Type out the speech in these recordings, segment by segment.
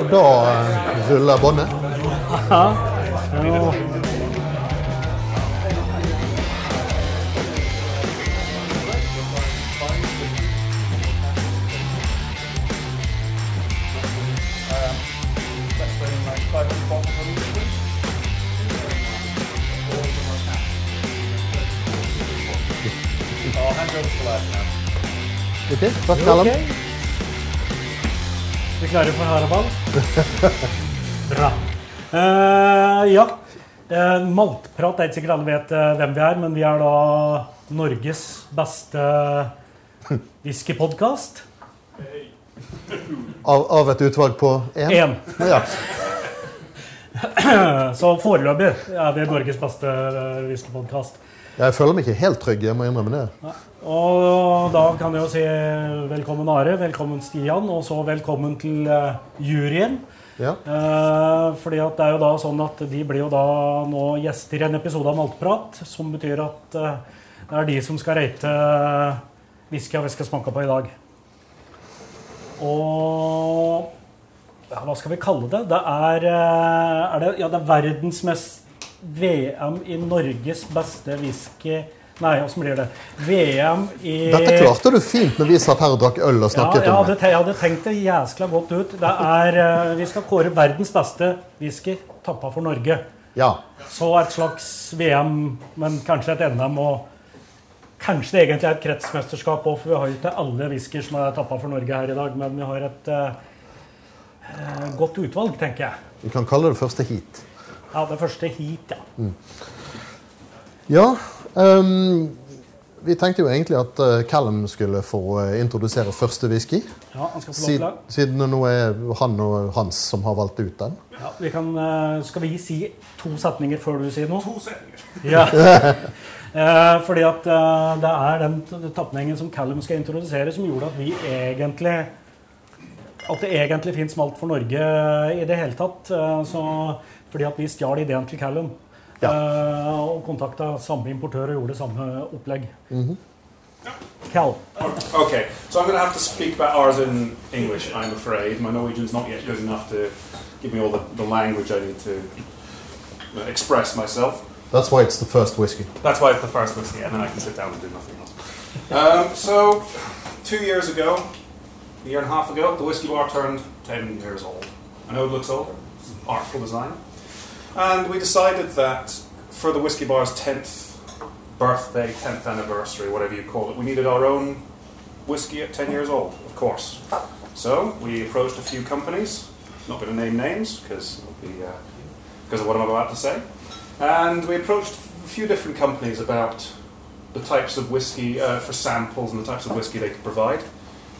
Og da eh, ruller båndet. Ja. Jo. Ok, takk, Callum. Ok. Vi klarer for Haraball? Bra. Uh, ja. Uh, maltprat er ikke sikkert alle vet uh, hvem vi er, men vi er da Norges beste whiskypodkast. Av, av et utvalg på én? Én. Ja. Så foreløpig er vi Norges beste whiskypodkast. Jeg føler meg ikke helt trygg, jeg må innrømme det. Og da kan jeg jo si velkommen Are, velkommen Stian, og så velkommen til eh, juryen. Ja. Eh, fordi at det er jo da sånn at de blir jo da nå gjester i en episode av Maltprat, som betyr at eh, det er de som skal rate whiskya whisky vi skal smake på i dag. Og ja, hva skal vi kalle det? Det er, eh, er det, ja, det er verdens mest VM i Norges beste whisky Nei, åssen blir det? VM i Dette klarte du fint når vi satt her og drakk øl og ja, snakket jeg om det. jeg hadde tenkt det jæskla godt ut. Det er, eh, vi skal kåre verdens beste whisky tappa for Norge. Ja. Så et slags VM, men kanskje et NM og kanskje det egentlig er et kretsmesterskap òg, for vi har jo ikke alle whiskyer som er tappa for Norge her i dag, men vi har et eh, eh, godt utvalg, tenker jeg. Vi kan kalle det første heat. Ja, det første heat, ja. Ja, ehm, vi tenkte jo egentlig at uh, Callum skulle få eh, introdusere første whisky. ja han skal få lov til Siden, det. siden det nå er han og Hans som har valgt ut den. Ja, vi kan, uh, skal vi si to setninger før du sier noe? To setninger. Ja. uh, fordi at det er den tapningen som Callum skal introdusere, som gjorde at vi egentlig At det egentlig fins malt for Norge i det hele tatt. Så, fordi at vi stjal ideen til Callum. Ja. Eh, og kontakta samme importør og gjorde samme opplegg. Cal. Okay, so I'm going to have to speak about ours in English, I'm afraid. My Norwegian's not yet good enough to give me all the, the language I need to uh, express myself. That's why it's the first whisky. That's why it's the first whiskey, and then I can sit down and do nothing else. Um, so, two years ago, a year and a half ago, the whiskey bar turned 10 years old. I know it looks older, it's an artful design. And we decided that for the whiskey bar's 10th birthday, 10th anniversary, whatever you call it, we needed our own whiskey at 10 years old, of course. So we approached a few companies, not going to name names because uh, because of what I'm about to say. And we approached a few different companies about the types of whiskey uh, for samples and the types of whiskey they could provide.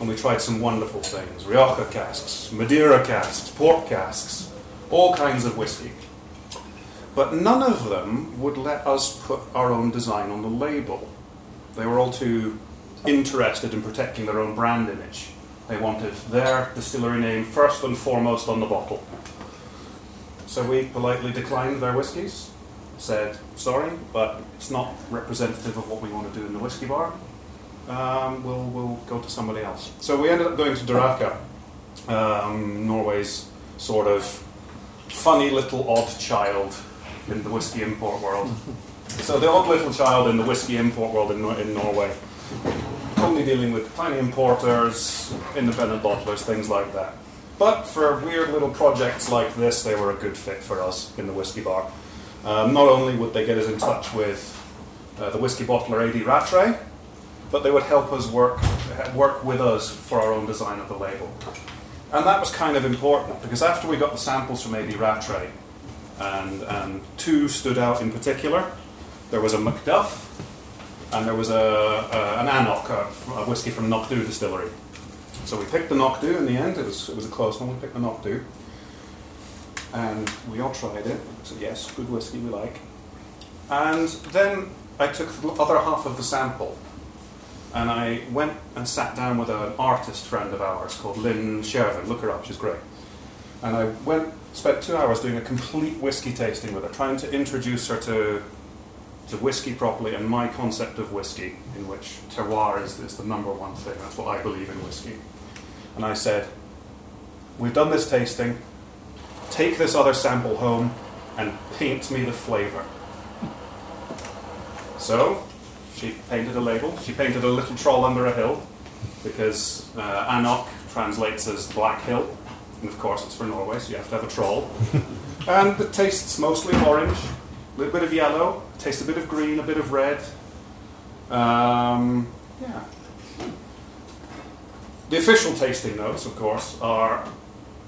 And we tried some wonderful things Rioja casks, Madeira casks, port casks, all kinds of whiskey. But none of them would let us put our own design on the label. They were all too interested in protecting their own brand image. They wanted their distillery name first and foremost on the bottle. So we politely declined their whiskies, said, sorry, but it's not representative of what we want to do in the whiskey bar. Um, we'll, we'll go to somebody else. So we ended up going to Duraka, um, Norway's sort of funny little odd child in the whiskey import world. so the odd little child in the whiskey import world in, in Norway, only dealing with tiny importers, independent bottlers, things like that. But for weird little projects like this, they were a good fit for us in the whiskey bar. Um, not only would they get us in touch with uh, the whiskey bottler AD Rattray, but they would help us work work with us for our own design of the label. And that was kind of important because after we got the samples from AD Rattray, and, and two stood out in particular, there was a Macduff and there was a, a, an Anok, a, a whiskey from Knockdhu distillery. So we picked the Knockdhu in the end. It was, it was a close one. We picked the Knockdhu. And we all tried it. So yes, good whiskey we like. And then I took the other half of the sample and I went and sat down with an artist friend of ours called Lynn Shervin. Look her up, she's great. And I went, spent two hours doing a complete whiskey tasting with her, trying to introduce her to, to whiskey properly and my concept of whiskey, in which terroir is, is the number one thing. That's what I believe in whiskey. And I said, We've done this tasting, take this other sample home and paint me the flavor. So she painted a label. She painted a little troll under a hill because uh, Anok translates as black hill. And of course, it's for Norway, so you have to have a troll. and it tastes mostly orange, a little bit of yellow, tastes a bit of green, a bit of red. Um, yeah. The official tasting notes, of course, are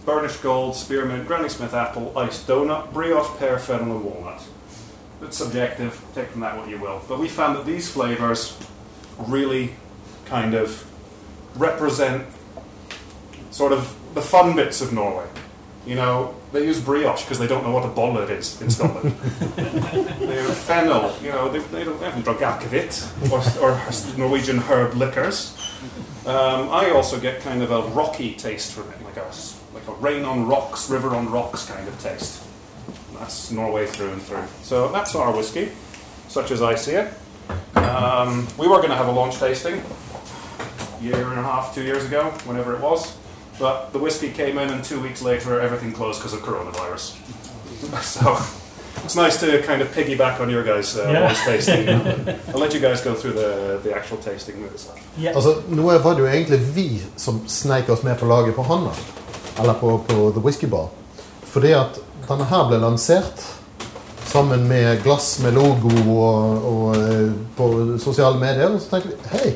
burnished gold, spearmint, Granny Smith apple, iced donut, brioche pear, fennel, and walnut. It's subjective, take from that what you will. But we found that these flavors really kind of represent sort of the fun bits of Norway. You know, they use brioche because they don't know what a bollard is in Scotland. they have fennel, you know, they, they, don't, they haven't drunk akvavit or, or Norwegian herb liquors. Um, I also get kind of a rocky taste from it, like a, like a rain on rocks, river on rocks kind of taste. That's Norway through and through. So that's our whiskey, such as I see it. Um, we were going to have a launch tasting year and a half, two years ago, whenever it was. But the whiskey came in, and two weeks later, everything closed because of coronavirus. so it's nice to kind of piggyback on your guys' uh, Yeah. tasting. I'll let you guys go through the, the actual tasting with stuff. Yeah. Altså, Nå var det jo egentlig vi som sneik oss med på laget på Hanna. Eller på, på The Whisky Bar. Fordi at denne her ble lansert sammen med glass med logo og, og eh, på sosiale medier. Og så tenkte vi hei,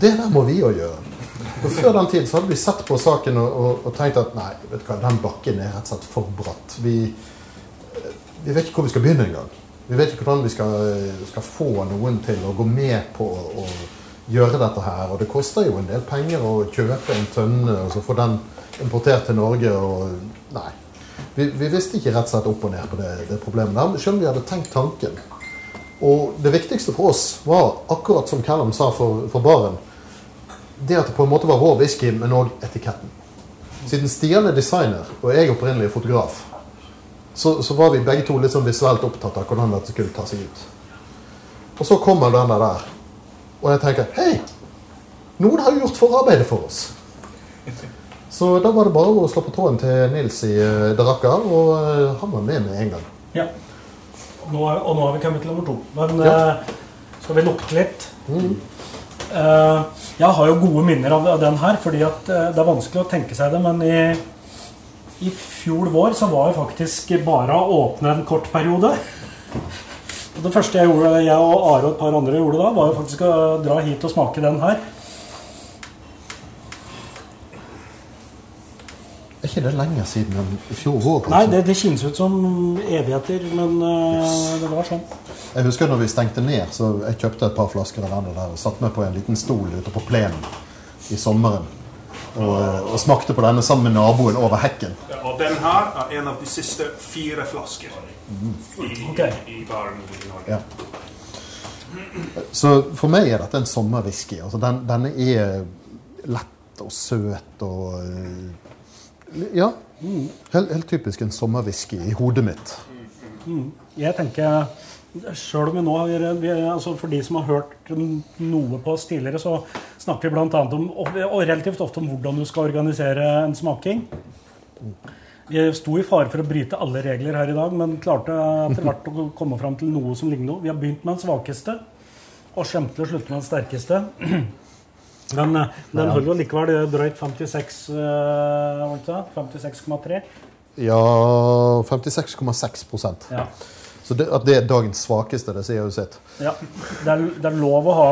det der må vi jo gjøre. Og Før den tid så hadde vi sett på saken og, og, og tenkt at nei, vet du hva, den bakken er rett og slett for bratt. Vi, eh, vi vet ikke hvor vi skal begynne engang. Vi vet ikke hvordan vi skal, skal få noen til å gå med på å gjøre dette her. Og det koster jo en del penger å kjøpe en tønne og så få den importert til Norge. og Nei. Vi, vi visste ikke rett og slett opp og ned på det, det problemet der, selv om vi hadde tenkt tanken. Og det viktigste for oss var, akkurat som Callum sa for, for baren, det at det på en måte var vår whisky, men òg etiketten. Siden Stian er designer, og jeg opprinnelig er fotograf, så, så var vi begge to litt sånn visuelt opptatt av hvordan dette skulle ta seg ut. Og så kommer denne der, og jeg tenker Hei! Noen har gjort forarbeidet for oss. Så da var det bare å slå på tråden til Nils i uh, Daraka, og eh, han var med med en gang. Ja. Nå er, og nå har vi kommet til nummer to. Men Ja. uh, skal vi lukte litt? Eh, jeg har jo gode minner av, den her, fordi at eh, det er vanskelig å tenke seg det. Men i, i fjor vår så var jeg faktisk bare å åpne en kort periode. Det første jeg gjorde, jeg og Are og et par andre gjorde da, var jo faktisk å dra hit og smake den her. Er ikke det lenger siden enn i fjor vår? Nei, altså? det, det kjennes ut som evigheter, men uh, det var sånn. Jeg husker når vi stengte ned, så jeg kjøpte et par flasker av denne der og satte meg på en liten stol ute på plenen i sommeren. Og, eh, og smakte på denne sammen med naboen over hekken. Og den her er en av de siste fire flasker i, okay. i baren i Norge. Ja. Så for meg er dette en sommerwhisky. Altså den, denne er lett og søt og eh, Ja. Helt, helt typisk en sommerwhisky i hodet mitt. Jeg tenker selv om vi nå har, altså For de som har hørt noe på oss tidligere, så snakker vi bl.a. om og relativt ofte om hvordan du skal organisere en smaking. Vi sto i fare for å bryte alle regler her i dag, men klarte etter hvert å komme fram til noe som ligner noe. Vi har begynt med den svakeste og til å slutte med den sterkeste. Men eh, den holder jo likevel eh, drøyt 56 eh, hva var det det? 56,3. Ja 56,6 Ja. Så det, at det er dagens svakeste, det sier jo sitt. Ja, det er, det er lov å ha,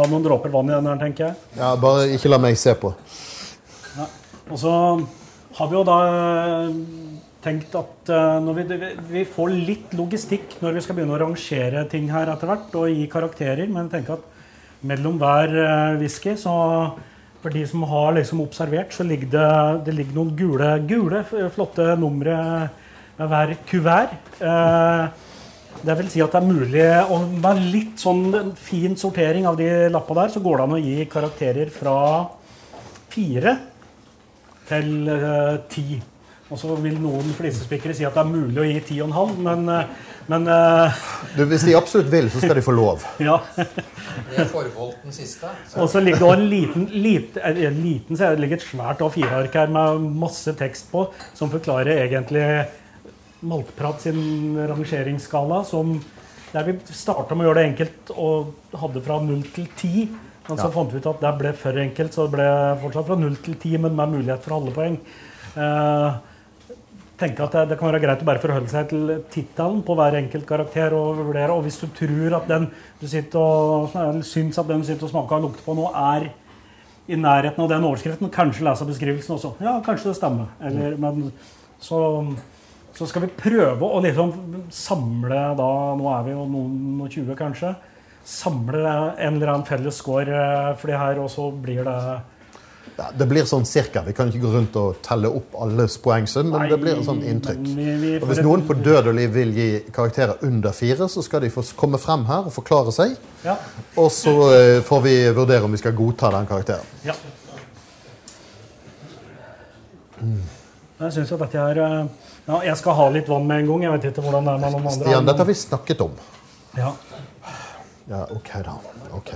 ha noen dråper vann i den her, tenker jeg. Ja, Bare ikke la meg se på. Og så har vi jo da eh, tenkt at vi, vi- får litt logistikk når vi skal begynne å rangere ting her etter hvert, og gi karakterer, men tenker at mellom hver eh, whisky, så for de som har liksom observert, så ligger det, det ligger noen gule, gule flotte numre med hver kuvert. Eh, det vil si at det er mulig å Med litt sånn fin sortering av de lappa der, så går det an å gi karakterer fra fire til eh, ti. Og så vil noen flisespikkere si at det er mulig å gi 10,5, men, eh, men uh, Du, hvis de absolutt vil, så skal de få lov. ja. det er forbeholdt den siste. Og så ligger det også en liten, lite, eh, en liten så det ligger et svært A4-ark her med masse tekst på, som forklarer egentlig Maltprat sin rangeringsskala, som der vi starta med å gjøre det enkelt og hadde fra 0 til 10. Men så Ja. fant vi ut at det ble for enkelt, så det ble fortsatt fra 0 til 10, men med mulighet for alle poeng. Eh, tenker at det, det kan være greit å bare forholde seg til tittelen på hver enkelt karakter. Og vurdere, og hvis du tror at den du sitter og, syns at den du sitter og smaker og lukter på nå, er i nærheten av den overskriften, kanskje lese beskrivelsen også. Ja, kanskje det stemmer. Eller, men, så, så skal vi prøve å liksom samle da Nå er vi jo noen og 20, kanskje. Samle en eller annen felles score eh, for det her, og så blir det Ja, det blir sånn cirka. Vi kan ikke gå rundt og telle opp alles poengsum, men det blir et sånt inntrykk. Vi- vi Og hvis noen på død og liv vil gi karakterer under fire, så skal de få komme frem her og forklare seg. Ja. Og så eh, får vi vurdere om vi skal godta den karakteren. ja. Jeg syns jo dette er eh, ja, Jeg skal ha litt vann med en gang. Jeg vet ikke hvordan det er med noen andre. Stian, dette har vi snakket om. Ja. Ja, OK, da. Ok.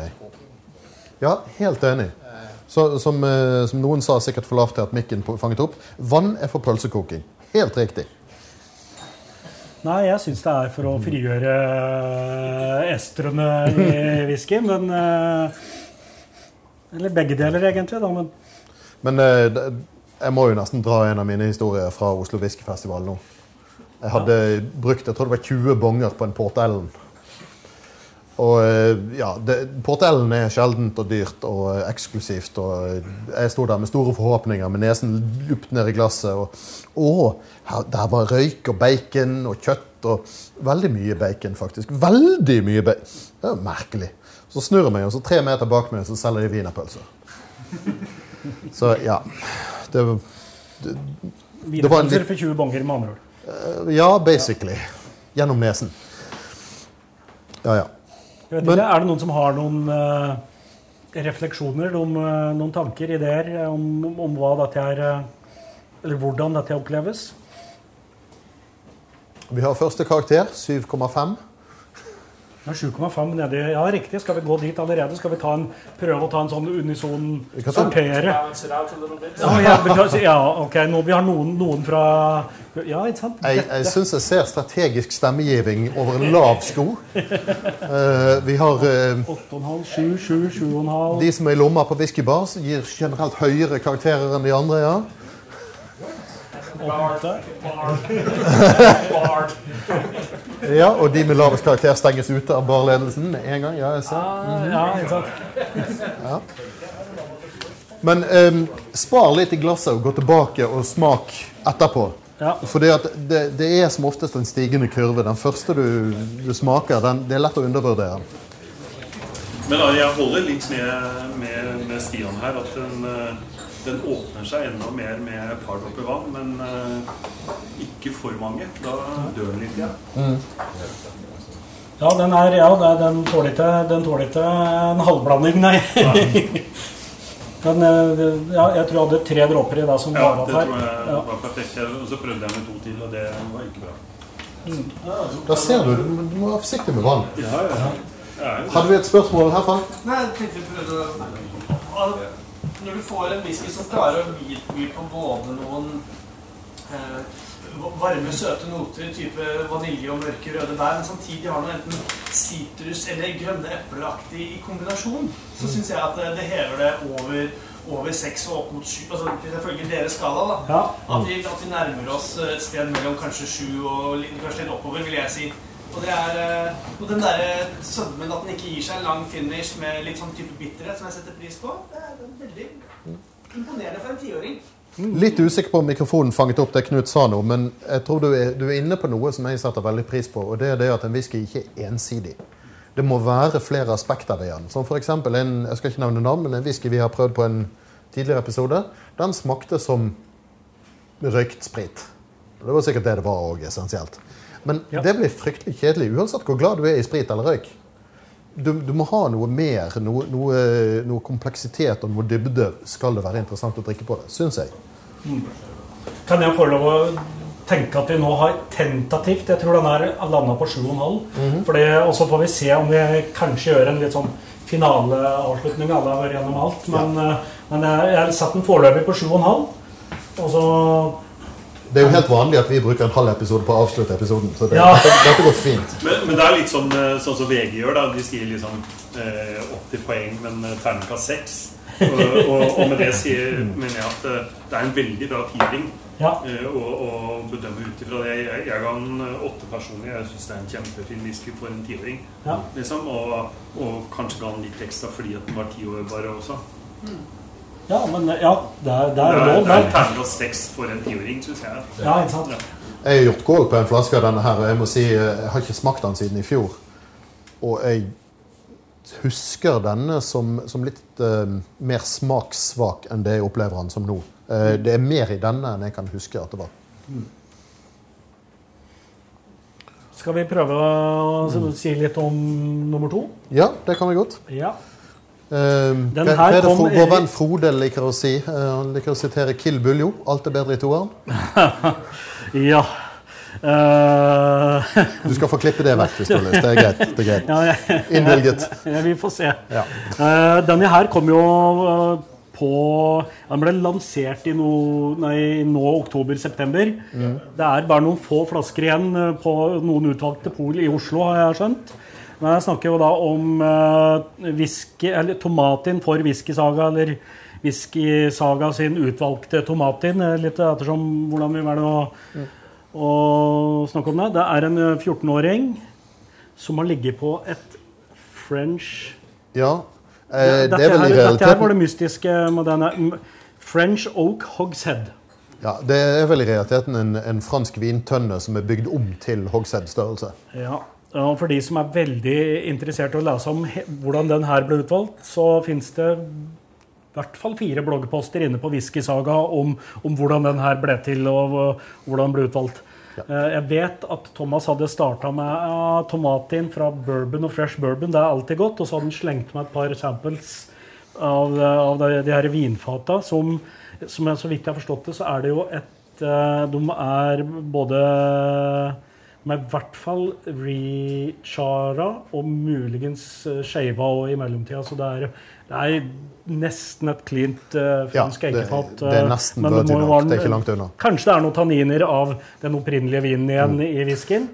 Ja, helt enig. Så, som, eh, som noen sa sikkert for lavt til at mikken fanget opp, vann er for pølsekoking. Helt riktig. Nei, jeg syns det er for å frigjøre eh, estrene i whisky, men eh, Eller begge deler, egentlig. da, men Men jeg må jo nesten dra en av mine historier fra Oslo Whiskyfestival nå. Jeg hadde brukt jeg tror det var 20 bonger på en Port Ellen. Og eh, ja, det, Portellen er sjeldent og dyrt og eh, eksklusivt. Og eh, jeg sto der med store forhåpninger, med nesen lupt ned i glasset. Og å, her, der var røyk og bacon og kjøtt og Veldig mye bacon, faktisk. Veldig mye bacon. Det er merkelig. Så snur jeg meg, og så tre meter bak meg så selger de wienerpølser. Så ja. Det, det, Det var en litt- for 20 bonger, med andre ord. ja, basically. Gjennom nesen. Ja, ja. Vet Men- ikke, Er det noen som har noen uh, refleksjoner, noen, uh, noen tanker, ideer eh, om, om hva dette er uh, Eller hvordan dette oppleves? Vi har første karakter, 7,5. Ja, 7,5 nedi Ja, riktig. Skal vi gå dit allerede? Skal vi ta en, prøve å ta en sånn unison sortere? Ja, ja, ja, ok. Nå, vi har noen, noen fra Ja, ikke sant? Jeg, jeg syns jeg ser strategisk stemmegiving over en lav sko. Uh, vi har uh, 8,5, 7, 7, 7,5 de som er i lomma på whiskybar, gir generelt høyere karakterer enn de andre. ja. Ja og de med lavest karakter stenges ute av barledelsen med en gang. Ja, jeg ser. Ah, ja, ikke sant? Men um, spar litt i glasset og gå tilbake og smak etterpå. Ja. For det, det er som oftest en stigende kurve. Den første du, du smaker, den, det er lett å undervurdere. Men da, jeg holder litt med, med, med Stian her, at den, eh, den åpner seg enda mer med et par dråper vann, men uh, ikke for mange. Da dør den litt igjen. Ja, den er Ja, den tåler ikke, den tåler ikke en halvblanding, nei. Den, eh, ja, jeg tror jeg hadde tre dråper i det som Ja, det tror her. jeg Ja. var perfekt. Og så prøvde jeg med to til, og det var ikke bra. Da ser du, du må- være forsiktig med vann. Ja, ja. ja. Hadde vi et spørsmål herfra? Nei, jeg tenkte vi prøvde å Når du får en whisky som klarer å by, by på både noen eh, varme, søte noter, type vanilje og mørke røde bær, men samtidig har noe enten sitrus eller grønne epleaktig i kombinasjon, så syns jeg at det, det hever det over, over seks og opp mot sju. Altså, selvfølgelig deres skala, da. Ja. At vi, at vi nærmer oss et sted mellom kanskje sju og kanskje litt oppover, vil jeg si. Og, det er, eh, og den derre sødmen at den ikke gir seg en lang finish med litt sånn type bitterhet, som jeg setter pris på, det veldig imponerende for en tiåring. Litt usikker på om mikrofonen fanget opp det Knut sa nå, men jeg tror du er, du er inne på noe som jeg setter veldig pris på, og det er det at en whisky ikke er ensidig. Det må være flere aspekter ved den. Som f.eks. en jeg skal ikke nevne navn, men en whisky vi har prøvd på en tidligere episode. Den smakte som røykt sprit. Det var sikkert det det var òg, essensielt. Men Ja. det blir fryktelig kjedelig uansett hvor glad du er i sprit eller røyk. Du, du må ha noe mer, noe, noe, noe kompleksitet og noe dybde skal det være interessant å drikke på det, syns jeg. kan jeg få lov å tenke at vi nå har tentativt Jeg tror den er landa på 7,5. Mm -hmm. Og så får vi se om vi kanskje gjør en litt sånn finaleavslutning. Alle har vært gjennom alt. Men, ja. men jeg, jeg satte den foreløpig på 7,5. Og så Det er jo helt vanlig at vi bruker en halv episode på å avslutte episoden. Så det, Ja. dette, går fint. Men, men det er litt sånn, eh, sånn som VG gjør. da De sier liksom eh, 80 poeng, men eh, terningkast 6. Og, og, og med det sier, mener jeg at eh, det er en veldig bra feeling Ja. eh, å å bedømme ut ifra det. Jeg, jeg ga den åtte personlig. Jeg syns det er en kjempefin whisky for en tiåring. Ja. Liksom, og, og kanskje ga den litt ekstra fordi at den var ti år bare også. Ja, men ja, det er, det Det er er, lov, det er terningkast 6 for en tiåring, syns jeg. Ja, ikke sant? Ja. Jeg har gjort gål på en flaske av denne her, og jeg må si eh, jeg har ikke smakt den siden i fjor. Og jeg husker denne som, som litt eh, mer smakssvak enn det jeg opplever den som nå. Eh, det er mer i denne enn jeg kan huske at det var. Skal vi prøve å si litt om nummer to? Ja, det kan vi godt. Ja. Eh, Den her hva er kom vår venn Frode liker å si? Eh, han liker å sitere Kill Buljo. Alt er bedre i toeren. ja. Uh... Du skal få klippe det vekk hvis du har lyst. Det er greit. Det er greit. ja, jeg, Innvilget. Ja, vi får se. Ja. Eh, denne her kom jo uh, på Den ble lansert i no, nei, nå oktober-september. Det er bare noen få flasker igjen på noen utvalgte pol i Oslo, har jeg skjønt. Men jeg snakker jo da om uh, whisky, eller Tomatin for Whiskysaga, eller Whiskysaga sin utvalgte Tomatin. eh, Litt ettersom hvordan vi velger å, å snakke om det. Det er en eh, 14-åring som har ligget på et French ja. Eh, det er vel i realiteten dette her var det mystiske med denne mm, French Oak Hogshead. Ja, Det er vel i realiteten en, en fransk vintønne som er bygd om til Hogshead-størrelse. Ja. Og For de som er veldig interessert i å lese om hvordan den her ble utvalgt, så fins det i hvert fall fire bloggposter inne på Whiskysaga om, om hvordan den her ble til og hvordan den ble utvalgt. Ja. Jeg vet at Thomas hadde starta med uh, tomatin fra bourbon og fresh bourbon. Det er alltid godt. Og så hadde han slengt med et par samples av, av de, de her vinfata. Som, som jeg, så vidt jeg har forstått det, så er det jo et uh, De er både Er i hvert fall rechara og muligens uh, shava og i mellomtida. Så det er, det er nesten et cleant uh, Ja, fransk det, eikefat. det er nesten men det må virgin jo oak. være Det er ikke langt unna. Kanskje det er noen tanniner av den opprinnelige vinen igjen Mm. i whiskyen.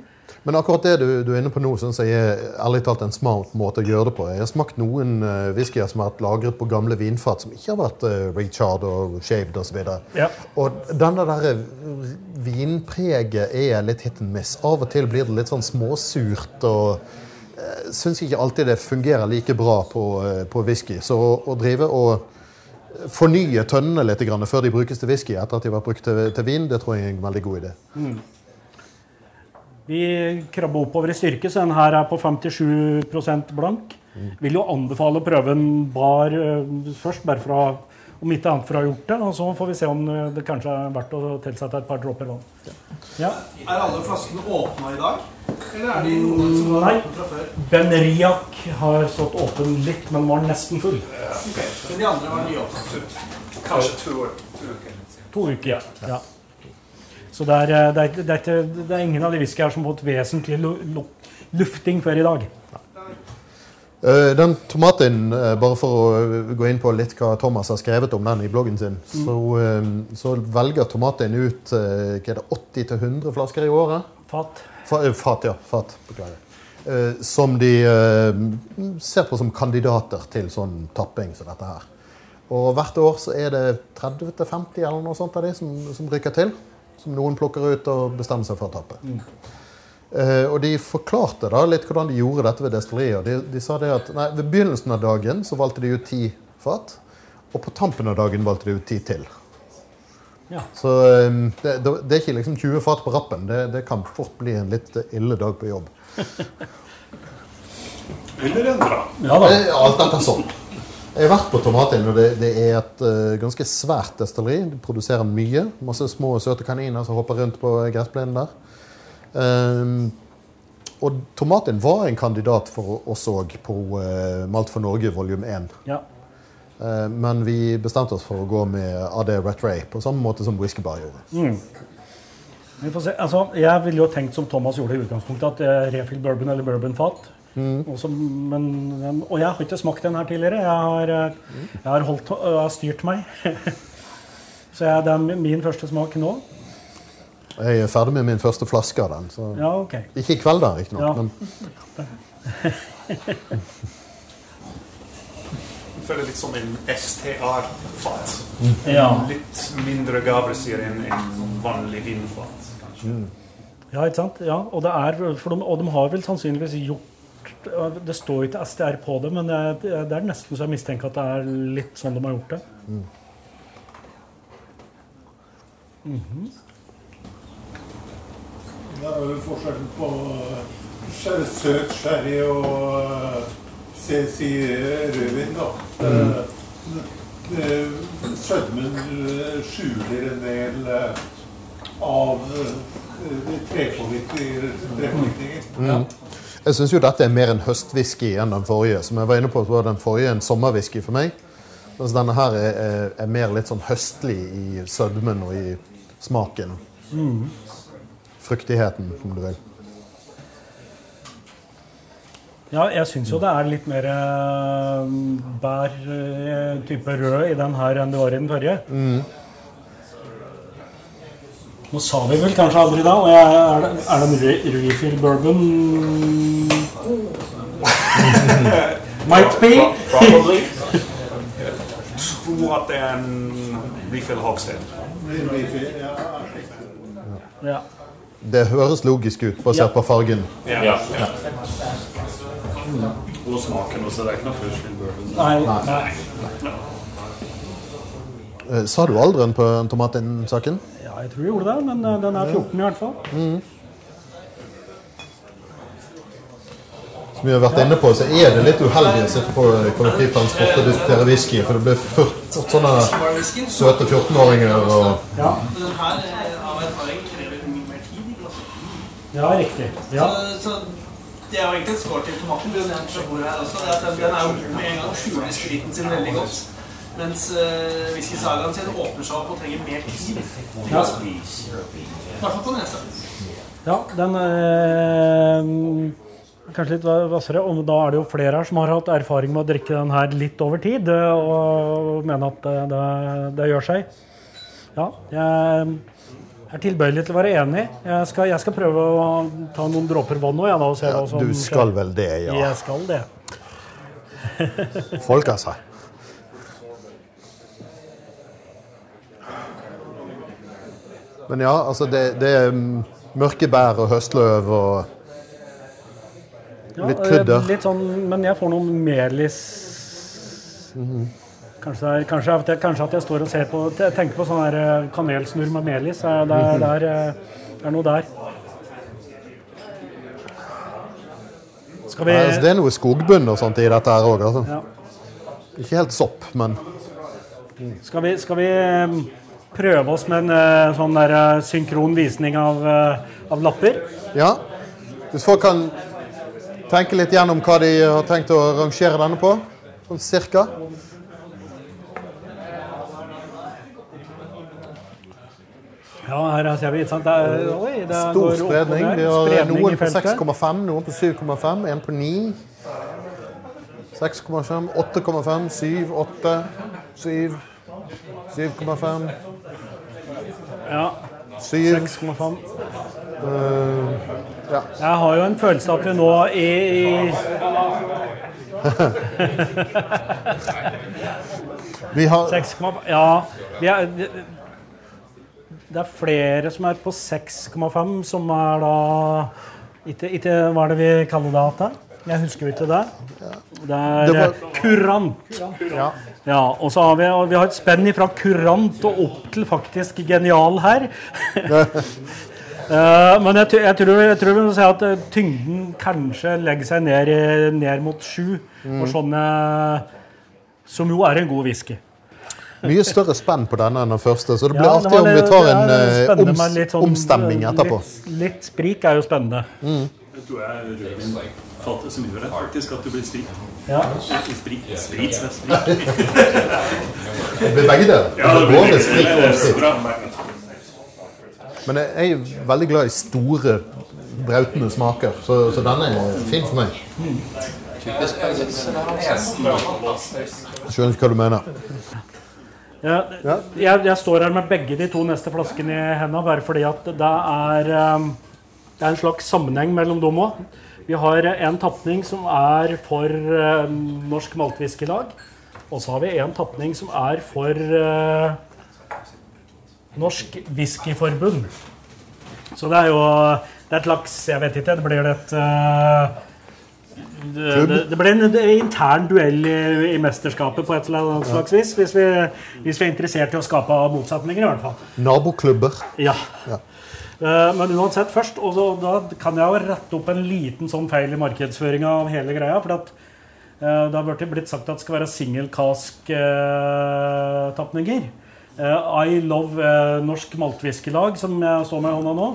Men akkurat det du, du er inne på nå, syns jeg er ærlig talt en smart måte å gjøre det på. Jeg har smakt noen uh, whiskyer som har vært lagret på gamle vinfat, som ikke har vært uh, richard og shaved osv. Ja. Og denne der eh, vinpreget er litt hit and miss. Av og til blir det litt sånn småsurt. og Syns ikke alltid det fungerer like bra på, eh, på whisky. Så å, å drive og fornye tønnene litt grann før de brukes til whisky etter at de har vært brukt til, til vin, det tror jeg er en veldig god idé. Vi krabber oppover i styrke, så den her er på 57% blank. Vil jo anbefale å prøve en bar eh, først, bare for å om ikke annet for å ha gjort det. Og så får vi se om eh, det kanskje er verdt å tilsette et par dråper vann. Ja. Er alle flaskene åpna i dag? Eller er de noen som var Nei. åpne fra før? Ben Riak har stått åpen litt, men var nesten full. Ok, Men de andre var nyåpnet? Kanskje to. To uker. To uker, ja. ja. Så det er, eh, det, er, det, er ikke, det er ingen av de whisky her som har fått vesentlig lu, lu, lufting før i dag. Eh, Den tomaten, eh, bare for å gå inn på litt hva Thomas har skrevet om den i bloggen sin, så, eh, så velger tomaten ut eh, hva er det, 80-100 flasker i året. Fat. Fa, fat, ja. Fat, beklager. Som de ser på som kandidater til sånn tapping som dette her. Og hvert år så er det 30-50 eller noe sånt av de som, som rykker til. Som noen plukker ut og bestemmer seg for å tappe. Eh, og de forklarte da litt hvordan de gjorde dette ved destilleriet. De, de sa det at nei, Ved begynnelsen av dagen så valgte de ut ti fat. Og på tampen av dagen valgte de ut ti til. Ja. Så eh, det, det, det er ikke liksom 20 fat på rappen. Det, det kan fort bli en litt ille dag på jobb. Eller en bra. Ja da. Eh, Alt dette sånn. Jeg har vært på Tomatin, og det, det er et uh, ganske svært destilleri. De produserer mye. Masse små søte kaniner som hopper rundt på gressplenen der. Um, og Tomatin var en kandidat for oss òg på uh, Malt for Norge volum 1. Ja. Uh, men vi bestemte oss for å gå med AD Ret Ray på samme måte som Whisky Bar gjorde. Vi får se. Altså, jeg ville jo tenkt som Thomas gjorde i utgangspunktet, at eh, refill bourbon eller bourbonfat. Og så- men, og jeg har ikke smakt den her tidligere. Jeg har, eh, jeg har, holdt, jeg har styrt meg. så jeg, det er min første smak nå. Jeg er ferdig med min første flaske av den. Så. Ja, ok. Ikke i kveld, da, riktignok. Ja. Men føler litt som en STR-fat. Ja. Litt mindre gavesyre enn en vanlig vinfat. kanskje. Ja, ikke sant? Ja, og, det er, for de, og de har vel sannsynligvis gjort Det står ikke STR på det, men det, det er nesten så jeg mistenker at det er litt sånn de har gjort det. Det er jo forskjellen på eh, søt sherry og eh, CC rødvin, da. Mm. Sødmen eh, skjuler en del eh, av eh, trepåvirkninger. trepåvirkninger. Jeg syns jo dette er mer en høstwhisky enn den forrige. Som jeg var inne på, så var den forrige en sommerwhisky for meg. Mens denne her er, er, er mer litt sånn høstlig i sødmen og i smaken. Fruktigheten, om du vil. Ja, jeg syns jo det er litt mer eh, bær eh, type rød i den her enn det var i den forrige. Nå sa vi vel kanskje aldri da, og jeg, er, det, er det en re refill bourbon? Might be. Probably. Tror at det er en refill hogsted. Ja. Det høres logisk ut, basert Ja. på fargen. Ja. Ja. Og smaken også. Det er ikke noe first bourbon. Nei, nei. Nei. Sa du alderen på tomatinsaken? Ja, jeg tror jeg gjorde det, men eh, den er 14 i hvert fall. Som vi har vært inne på, så er det litt uheldig å sitte på kollektivtransport og diskutere whisky, for det blir fort, sånne søte 14-åringer og Ja, eh, ja riktig. Ja. Så, så det er jo egentlig et skår til tomaten. Den, den er jo med en gang skjuler spriten sin veldig godt. Mens uh, whisky sagaen sin åpner seg opp og trenger mer tid. Ja. I hvert fall på nesa. Ja, den øh, Kanskje litt hvassere. Og da er det jo flere her som har hatt erfaring med å drikke den her litt over tid, eh, og mener at det, det, det gjør seg. Ja, jeg er tilbøyelig til å være enig. Jeg skal, jeg skal prøve å ta noen dråper vann se ja, Du skal vel det, ja. Jeg skal det. Folk, altså. Men ja, altså det, det er mørke bær og høstløv og Litt krydder. Ja, Litt sånn, men jeg får noe melis Kanskje, er, kanskje, at jeg, kanskje at jeg står og ser på tenker på sånn her eh, kanelsnurr med melis. eh, Det er, det, er, eh, det er noe der. Skal vi Nei, altså, Det er noe skogbunn og sånt i dette her òg. Altså. ja. Ikke helt sopp, men Skal vi, skal vi eh, prøve oss med en eh, sånn der eh, synkron visning av, eh, av lapper? ja. Hvis folk kan tenke litt gjennom hva de har tenkt å rangere denne på, sånn cirka. Ja, her ser vi. ikke sant? Er, oi, Stor går spredning. Vi har noen på 6,5, noen på 7,5, en på 9. 6,5, 8,5, 7, 8, 7, 7,5, Ja, 6,5. Uh, Ja. Jeg har jo en følelse av at vi nå i, i Vi har 6, Ja, vi er, det, er flere som er på 6,5, som er da ikke, ikke, Hva er det vi kaller det? Jeg husker ikke det. Det er Det var- kurant. kurant. ja. Ja, og så har vi, vi har et spenn fra kurant og opp til faktisk genial her. Uh, men jeg, jeg, tror, jeg tror vi må si at eh, tyngden kanskje legger seg ned, ned mot sju. Og sånn, eh, som jo er en god whisky. Mye større spenn på denne enn den første, så det blir Ja, artig om vi tar en eh, oms, sånn, omstemming etterpå. Litt, litt sprik er jo spennende. Jeg tror jeg rødvin så som gjør det, faktisk, at du blir sprit. Ja. Sprit, sprit, sprit. Det blir begge deler. Ja, det blir Både sprit og sprit. Men jeg er veldig glad i store, brautende smaker, så, så denne er fin for meg. Skjønner ikke hva du mener. Ja, Ja. jeg, jeg står her med begge de to neste flaskene i hendene, bare fordi at det er, um, det er en slags sammenheng mellom dem òg. Vi har en tapning som er for uh, Norsk Maltfiskelag. Og så har vi en tapning som er for uh, Norsk Whiskyforbund. Så det er jo det er et slags Jeg vet ikke, det blir et uh, det, det, det blir en en intern duell i, i mesterskapet på et eller annet slags vis. Hvis vi, hvis vi er interessert i å skape motsetninger, i hvert fall. Naboklubber. Ja. Ja. Eh, Men uansett, først, og så, da kan jeg jo rette opp en liten sånn feil i markedsføringa av hele greia. For at, eh, det har blitt- sagt at det skal være singelkask-tapninger. I Love eh, Norsk Maltwhiskylag, som jeg står med i hånda nå,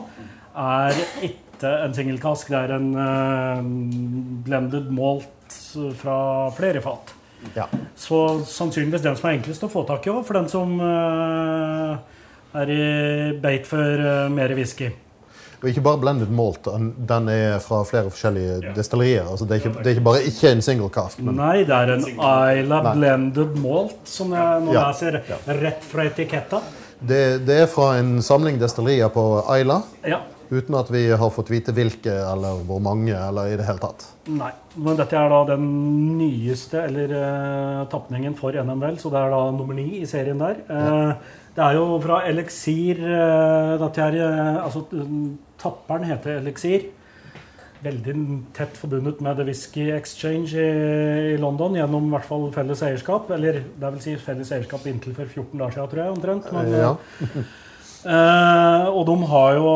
er ikke en singelkask. Det er en eh, blended malt fra flere fat. Ja. Så sannsynligvis den som er enklest å få tak i òg, for den som eh, er i beit for uh, mer whisky. Og ikke bare blended malt, den- er fra flere forskjellige destillerier. Altså det, er ikke, det er ikke bare ikke en single cask, men Nei, det er en Isla Nei. blended malt, som jeg nå Ja. leser rett fra etiketta. det, det er fra en samling destillerier på Isla. Ja. Uten at vi har fått vite hvilke eller hvor mange eller i det hele tatt. Nei. Men dette er da den nyeste, eller uh, tapningen for NML, så det er da nummer ni i serien der. Eh, det er jo fra Elixir uh, Dette er uh, Altså, tapperen heter Elixir. Veldig tett forbundet med The Whisky Exchange i, i London gjennom i hvert fall felles eierskap. Eller det vil si felles eierskap inntil for 14 dager siden, tror jeg. omtrent. Men, Ja. Eh, og de har jo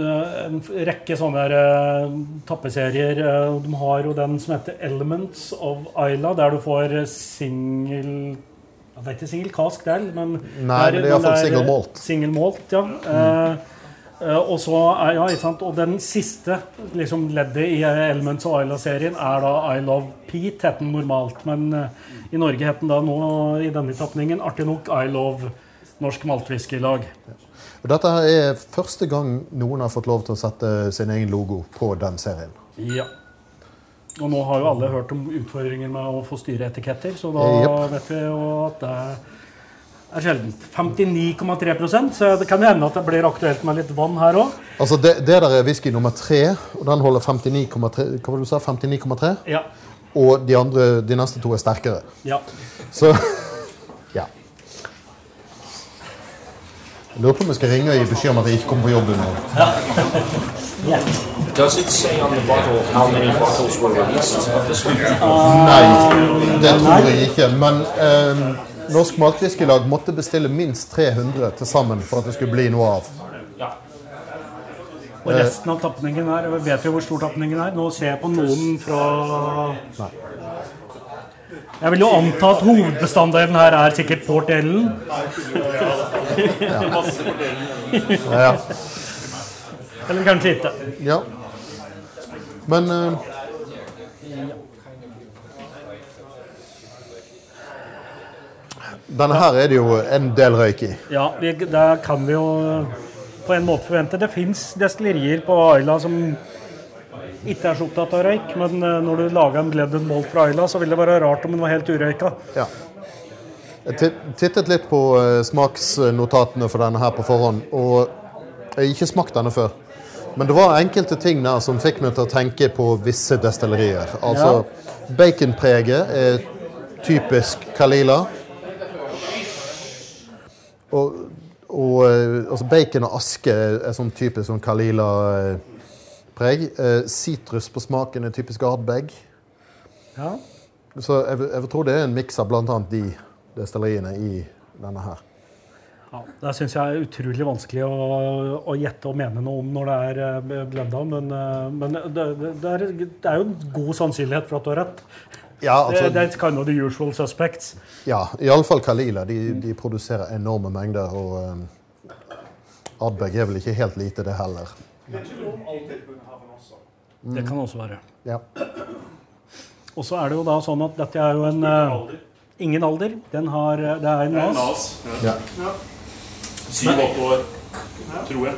eh, en rekke sånne uh, tappeserier. Eh, de har jo den som heter Elements of Isla, der du får eh, singel ja, Det er ikke single cask der, men Nei, men det er i hvert fall single malt. Single malt, ja. Eh, eh, og så er, ja, ikke sant? Og den siste liksom, leddet i eh, Elements of Isla-serien er da I Love Pete, heter den normalt. Men eh, i Norge heter den da nå i denne tapningen artig nok I Love Norsk Maltwhiskylag. Og dette er første gang noen har fått lov til å sette sin egen logo på den serien. Ja. Og nå har jo alle hørt om utfordringer med å få styre etiketter, så da yep. vet vi jo at det er sjeldent. 59,3% så det kan hende at det blir aktuelt med litt vann her òg. Altså det, det der er whisky nummer tre, og den holder 59,3 Hva var det du sa? 59,3? Ja. Og de, andre, de neste to er sterkere. ja. Så ja. Jeg lurer på om jeg skal ringe og gi beskjed om at jeg ikke kommer på jobb i morgen. Does it say on the bottle how many bottles were released of this one? Nei, det tror jeg ikke. Men eh, Norsk Matfiskelag måtte bestille minst 300 til sammen for at det skulle bli noe av. Og resten av tapningen her, vet vi hvor stor tapningen er? Nå ser jeg på noen fra Jeg vil jo anta at hovedbestanddelen her er sikkert Port Ellen. Ja, ja. Eller kanskje ikke. ja. Men uh, Denne her er det jo en del røyk i. Ja, det kan vi jo på en måte forvente. Det fins destillerier på Aila som ikke er så opptatt av røyk, men eh, når du lager en Gledden malt fra Ayla, så vil det være rart om den var helt urøyka. Ja. Jeg tittet litt på eh, smaksnotatene for denne her på forhånd, og jeg har ikke smakt denne før. Men det var enkelte ting der som fikk meg til å tenke på visse destillerier. Altså, baconpreget er typisk Kalila. Og, og eh, altså bacon og aske er, sånn typisk sånn Kalila-preg. Sitrus på smaken er typisk Ardbeg. Ja. Så jeg, jeg vil tro det er en miks av bl.a. de destilleriene i denne her. Ja, det syns jeg er utrolig vanskelig å, å gjette og mene noe om når det er eh, blenda, men, eh, men det, det, det, er, det er jo en god sannsynlighet for at du har rett. Ja, Det, altså, det er kind of the usual suspects. ja iallfall Kalila. De, de produserer enorme mengder. Og um, Adberg er vel ikke helt lite, det heller. Også. Det kan også være. Ja. Og så er det jo da sånn at dette er jo en uh, Ingen alder. Den har, eh, det er en er nas. Nas. Ja. Syv-åtte år, tror jeg.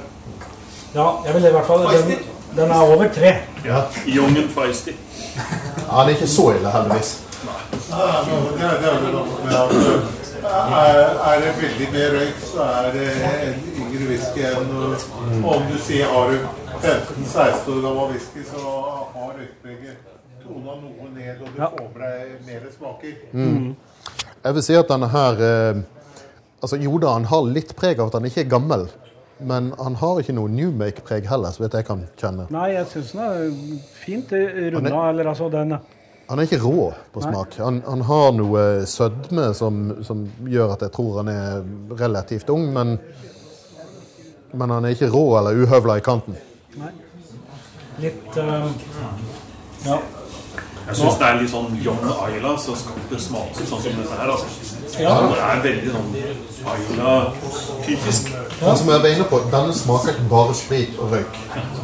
Ja, jeg vil i hvert fall den, den er over tre. ja. Young and feisty. Ja, det er ikke så ille, heldigvis. Er det veldig mer røyk, så er det en yngre whisky enn Om du sier har du 15-16 år gammel whisky, så har røykpreget tona noe ned, og du Ja. får med deg mer smaker. Jeg vil si at denne her eh, altså Jo da, han har litt preg av at han ikke er gammel. Men han har ikke noe new make-preg heller, så vidt jeg kan kjenne. Nei, jeg syns den er fint runda. Han Eller altså, den Han er ikke rå på smak. Han, han har noe sødme som, som gjør at jeg tror han er relativt ung, men, men han er ikke rå eller uhøvla i kanten. Litt eh, Ja. Jeg syns det er litt sånn John Ayla så skal det smake sånn som dette her. altså. Ja. Det er veldig sånn Ayla-typisk. Men som jeg var inne på, denne smaker ikke bare sprit og røyk.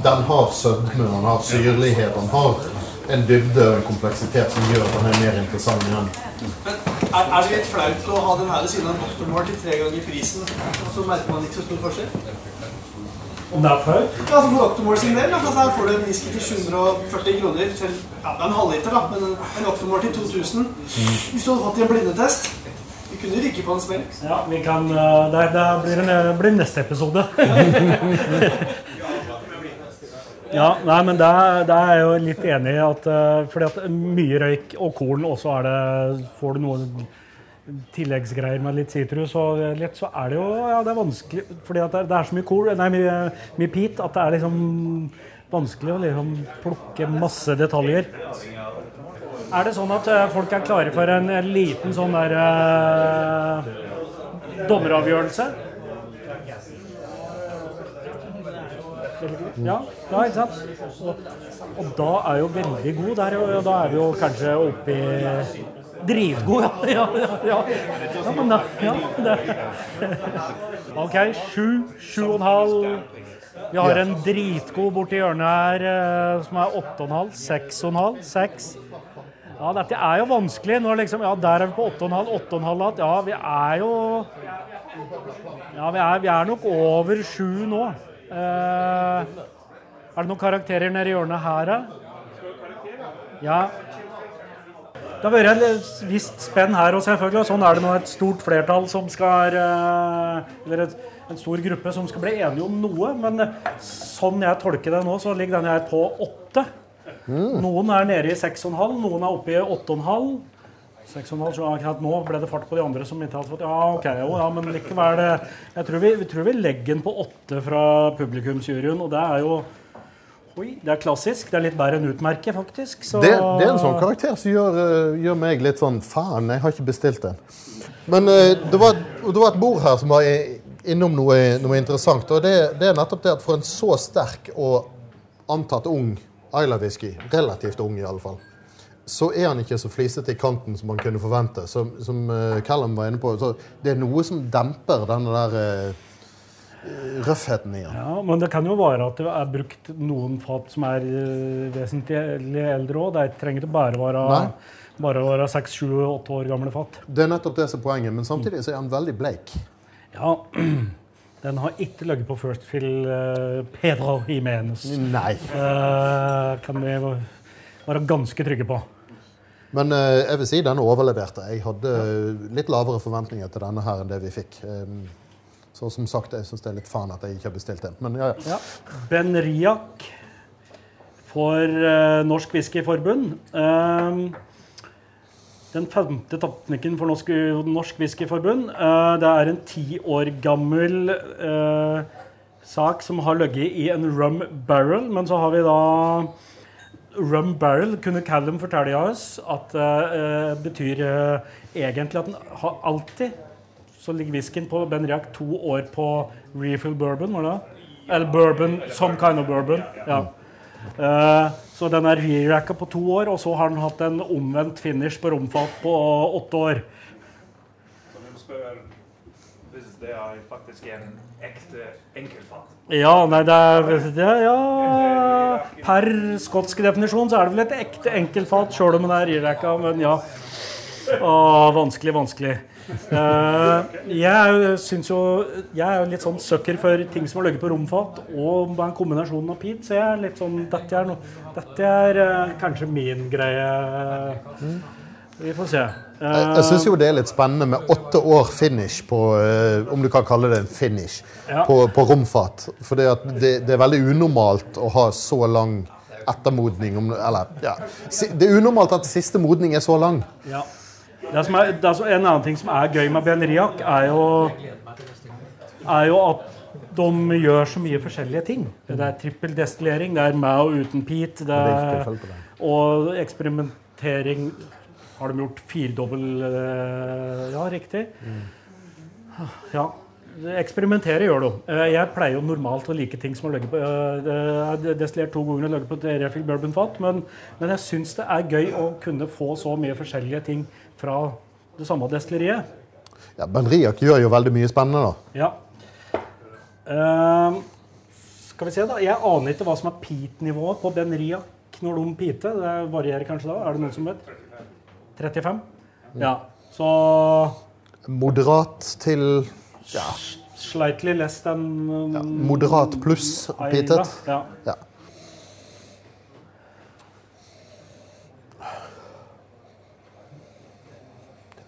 Den har sødme, den har syrlighet, den har en dybde og en kompleksitet som gjør at den er mer interessant igjen. Men er, er det litt flaut å ha den her ved siden av Dr. Mart til tre ganger prisen, og så merker man ikke så stor forskjell? Om det er flaut? Ja, altså For Dr. Mart sin del, da, altså her får du en whisky til 740 kroner. Til, ja, det er en halvliter, da, men en, en til 2000. Hvis du hadde fått i en blindetest Vi kunne rykke på en smell. Ja, vi kan eh, Det, det blir, en, blir neste episode. ja, nei, men det, det er jeg jo litt enig i at eh, Fordi at mye røyk og korn, og så Får du noe tilleggsgreier med litt sitrus og litt, så er det jo ja, det er vanskelig Fordi det, det er så mye kor, nei, mye, mye pit at det er liksom vanskelig å liksom plukke masse detaljer. Er det sånn at eh, folk er klare for en liten sånn der eh, dommeravgjørelse? Ja, ja, ikke sant? Og, og da er jo veldig god der, og da er vi jo kanskje oppe i Dritgod, ja. Ja, ja, ja. ja men da ja, det. OK, sju, sju og en halv. Vi har en dritgod borti hjørnet her eh, som er åtte og en halv, seks og en halv, seks. Ja, dette er jo vanskelig. Nå liksom, ja, der er vi på 8,5, 8,5 igjen. Ja, vi er jo Ja, vi er, vi er nok over sju nå. Eh, er det noen karakterer nede i hjørnet her, da? Ja. Det har vært et visst spenn her, òg, selvfølgelig sånn er det nå et stort flertall som skal eh, Eller et, en stor gruppe som skal bli enige om noe. Men eh, sånn jeg tolker det nå, så ligger den her på åtte. Noen er nede i 6,5, noen er oppe i 8,5. 6,5, så akkurat nå ble det fart på de andre som ikke hadde fått Ja, ok, jo, ja, men likevel eh, Jeg tror vi, vi, tror vi legger den på åtte fra publikumsjuryen, og det er jo Oi, det er klassisk. Det er litt bedre enn utmerket, faktisk. Så, Det, det er en sånn karakter som gjør, eh, gjør meg litt sånn Faen, jeg har ikke bestilt den. Men eh, det, var, det var et bord her som var innom noe, noe interessant. Og det, det er nettopp det at for en så sterk og antatt ung Isla-whisky, relativt ung i alle fall, så er han ikke så flisete i kanten som man kunne forvente. Som, som eh, Callum var inne på. Så det er noe som demper denne der røffheten i den. Ja, Men det kan jo være at det er brukt noen fat som er eh, vesentlig eldre òg. Det trenger ikke bare være Nei. bare være seks, sju, åtte år gamle fat. Det er nettopp det som er poenget. Men samtidig så er han veldig bleik. Ja, den har ikke ligget på First Fill uh, Pedro Jimenez. Nei. Uh, kan vi være ganske trygge på. Men uh, jeg vil si den overleverte. Jeg hadde litt lavere forventninger til denne her enn det vi fikk. Um, så som sagt, jeg syns det er litt faen at jeg ikke har bestilt den. Men ja, ja. Ja. Ben Riak for eh, Norsk Whiskyforbund. Um, den femte tapningen for Norsk, norsk Whiskyforbund. Eh, det er en ti år gammel eh, sak som har ligget i en rum barrel, men så har vi da Rum barrel kunne Callum fortelle oss at uh, betyr eh, egentlig at den har alltid så ligger whiskyen på Ben Riak to år på refill bourbon, var det det? Eller bourbon, some kind of bourbon. Ja. Uh, så den er re-racka på to år, og så har den hatt en omvendt finish på romfat på åtte år. Så du spør, hvis det er faktisk en ekte enkeltfat. Ja, nei, det er det, Ja Per skotsk definisjon så er det vel et ekte enkeltfat, sjøl om det er irrekka, men ja. Å, vanskelig, vanskelig. Eh, jeg syns jo Jeg er jo litt sånn sucker for ting som har ligget på romfat, og en kombinasjon av peat, så jeg er litt sånn Dette er, no, dette er eh, kanskje min greie. Vi får se. Jeg, jeg syns jo det er litt spennende med åtte år finish på eh, Om du kan kalle det en finish Ja. på, på romfat. For det, det, det er veldig unormalt å ha så lang ettermodning. Om, eller ja. Det er unormalt at siste modning er så lang. Ja. Det som er, det så en annen ting som er gøy med Benriac, er jo, er jo at de gjør så mye forskjellige ting. Det er trippeldestillering, det er med og uten peat, det er, og eksperimentering Har de gjort firdobbel eh, Ja, riktig. Ja. Eksperimentere gjør de. Eh, Jeg pleier jo normalt å like ting som har ligget på Jeg det er destillert to ganger og ligget på et refill bourbonfat, men, men jeg syns det er gøy å kunne få så mye forskjellige ting fra det samme destilleriet. Ja, Benriac gjør jo veldig mye spennende, da. Ja. Uh, skal vi se, da. Jeg aner ikke hva som er peat-nivået på Benriac når de peater. Det varierer kanskje da. Er det noen som vet? 35? Ja. Så Moderat til ja, slightly less than um, moderat pluss peatet. Ja. Ja.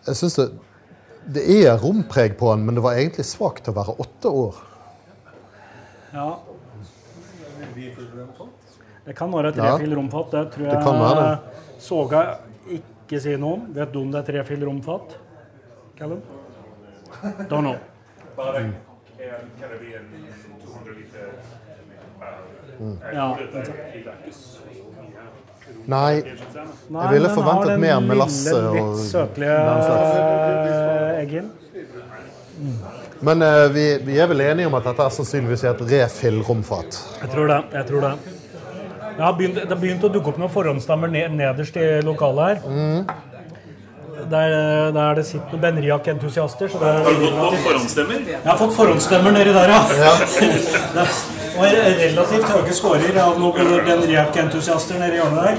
Jeg syns det, det er rompreg på han, men det var egentlig svakt til å være åtte år. ja. Det kan være trefil romfat. Det tror jeg Det kan være det. Soga ikke sier noe om. Vet du om det er trefil romfat? Callum? Don't know. Bare kan, kan det bli en 200 liter uh, Ja. Nei, Nei, Jeg ville forventet mer med Lasse og den slags. eh, eggen. men uh, vi, vi er vel enige om at dette er sannsynligvis et refill romfat. Jeg tror det. jeg tror Det Det har begynt, det har begynt å dukke opp noen forhåndsstammer nederst i lokalet her. Mm. Der, der det sitter noen Benriac-entusiaster. så det er Har du fått noen forhåndsstemmer? Jeg har fått forhåndsstemmer nedi der, ja. ja. Var relativt høye scorer av noen Benriac-entusiaster i hjørnet der.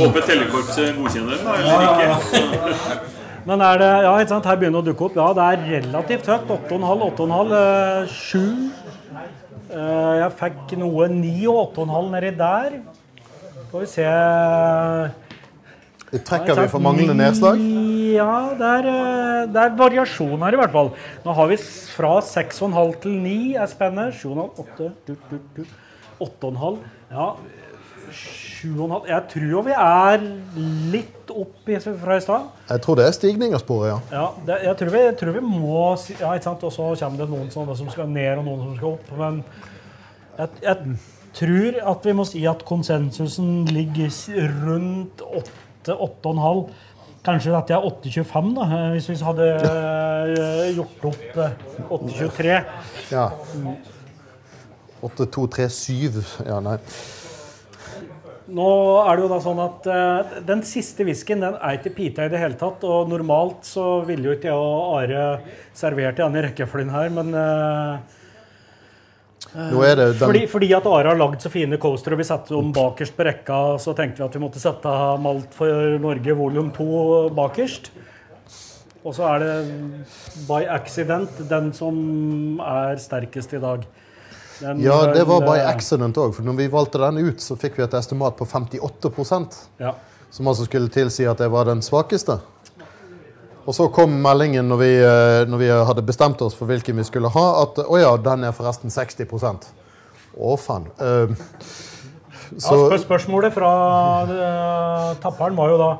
Håper Tellekorpset godkjenner den, da, Ja, eller ja, ikke? Men er det, ja, ikke sant, her begynner det å dukke opp. Ja, det er relativt høyt. 8,5, 8,5, eh, 7. Eh, Jeg fikk noe 9 og 8,5 nedi der. Skal vi se trekker vi for manglende nedslag. Ja, det er, eh, det er variasjon her i hvert fall. Nå har vi fra 6,5 til 9 er spennet. 7,5, 8, du, du, du. 8,5. Ja, 7,5. Jeg tror jo vi er litt opp fra i stad. Jeg tror det er stigning av sporet, ja. Ja, det, jeg, tror vi, jeg tror vi må Ja, ikke sant? Og så kommer det noen sånne som skal ned, og noen som skal opp. Men jeg, jeg tror at vi må si at konsensusen ligger rundt rundt 8-8,5. Kanskje dette er 8,25, da, eh, hvis vi hadde eh, gjort opp eh, 8,23. ja. 8, 2, 3, 7 Ja, nei. Nå er det jo da sånn at uh, den siste whiskyen den er ikke pita i det hele tatt. Og normalt så ville jo ikke jeg og Are servert i denne rekkefølgen her, men eh, er det Fordi, fordi at Are har lagd så fine coastere og vi satte dem bakerst på rekka, så tenkte vi at vi måtte sette Malt for Norge volum 2 bakerst. Og så er det by accident den som er sterkest i dag. Den Ja, det var by accident òg. For når vi valgte den ut, så fikk vi et estimat på 58 Ja. Som altså skulle tilsi at det var den svakeste. Og så kom meldingen når vi, eh, når vi hadde bestemt oss for hvilken vi skulle ha, at å ja, den er forresten 60 Å, faen. Eh, Ja, spør spørsmålet fra uh, tapperen var jo da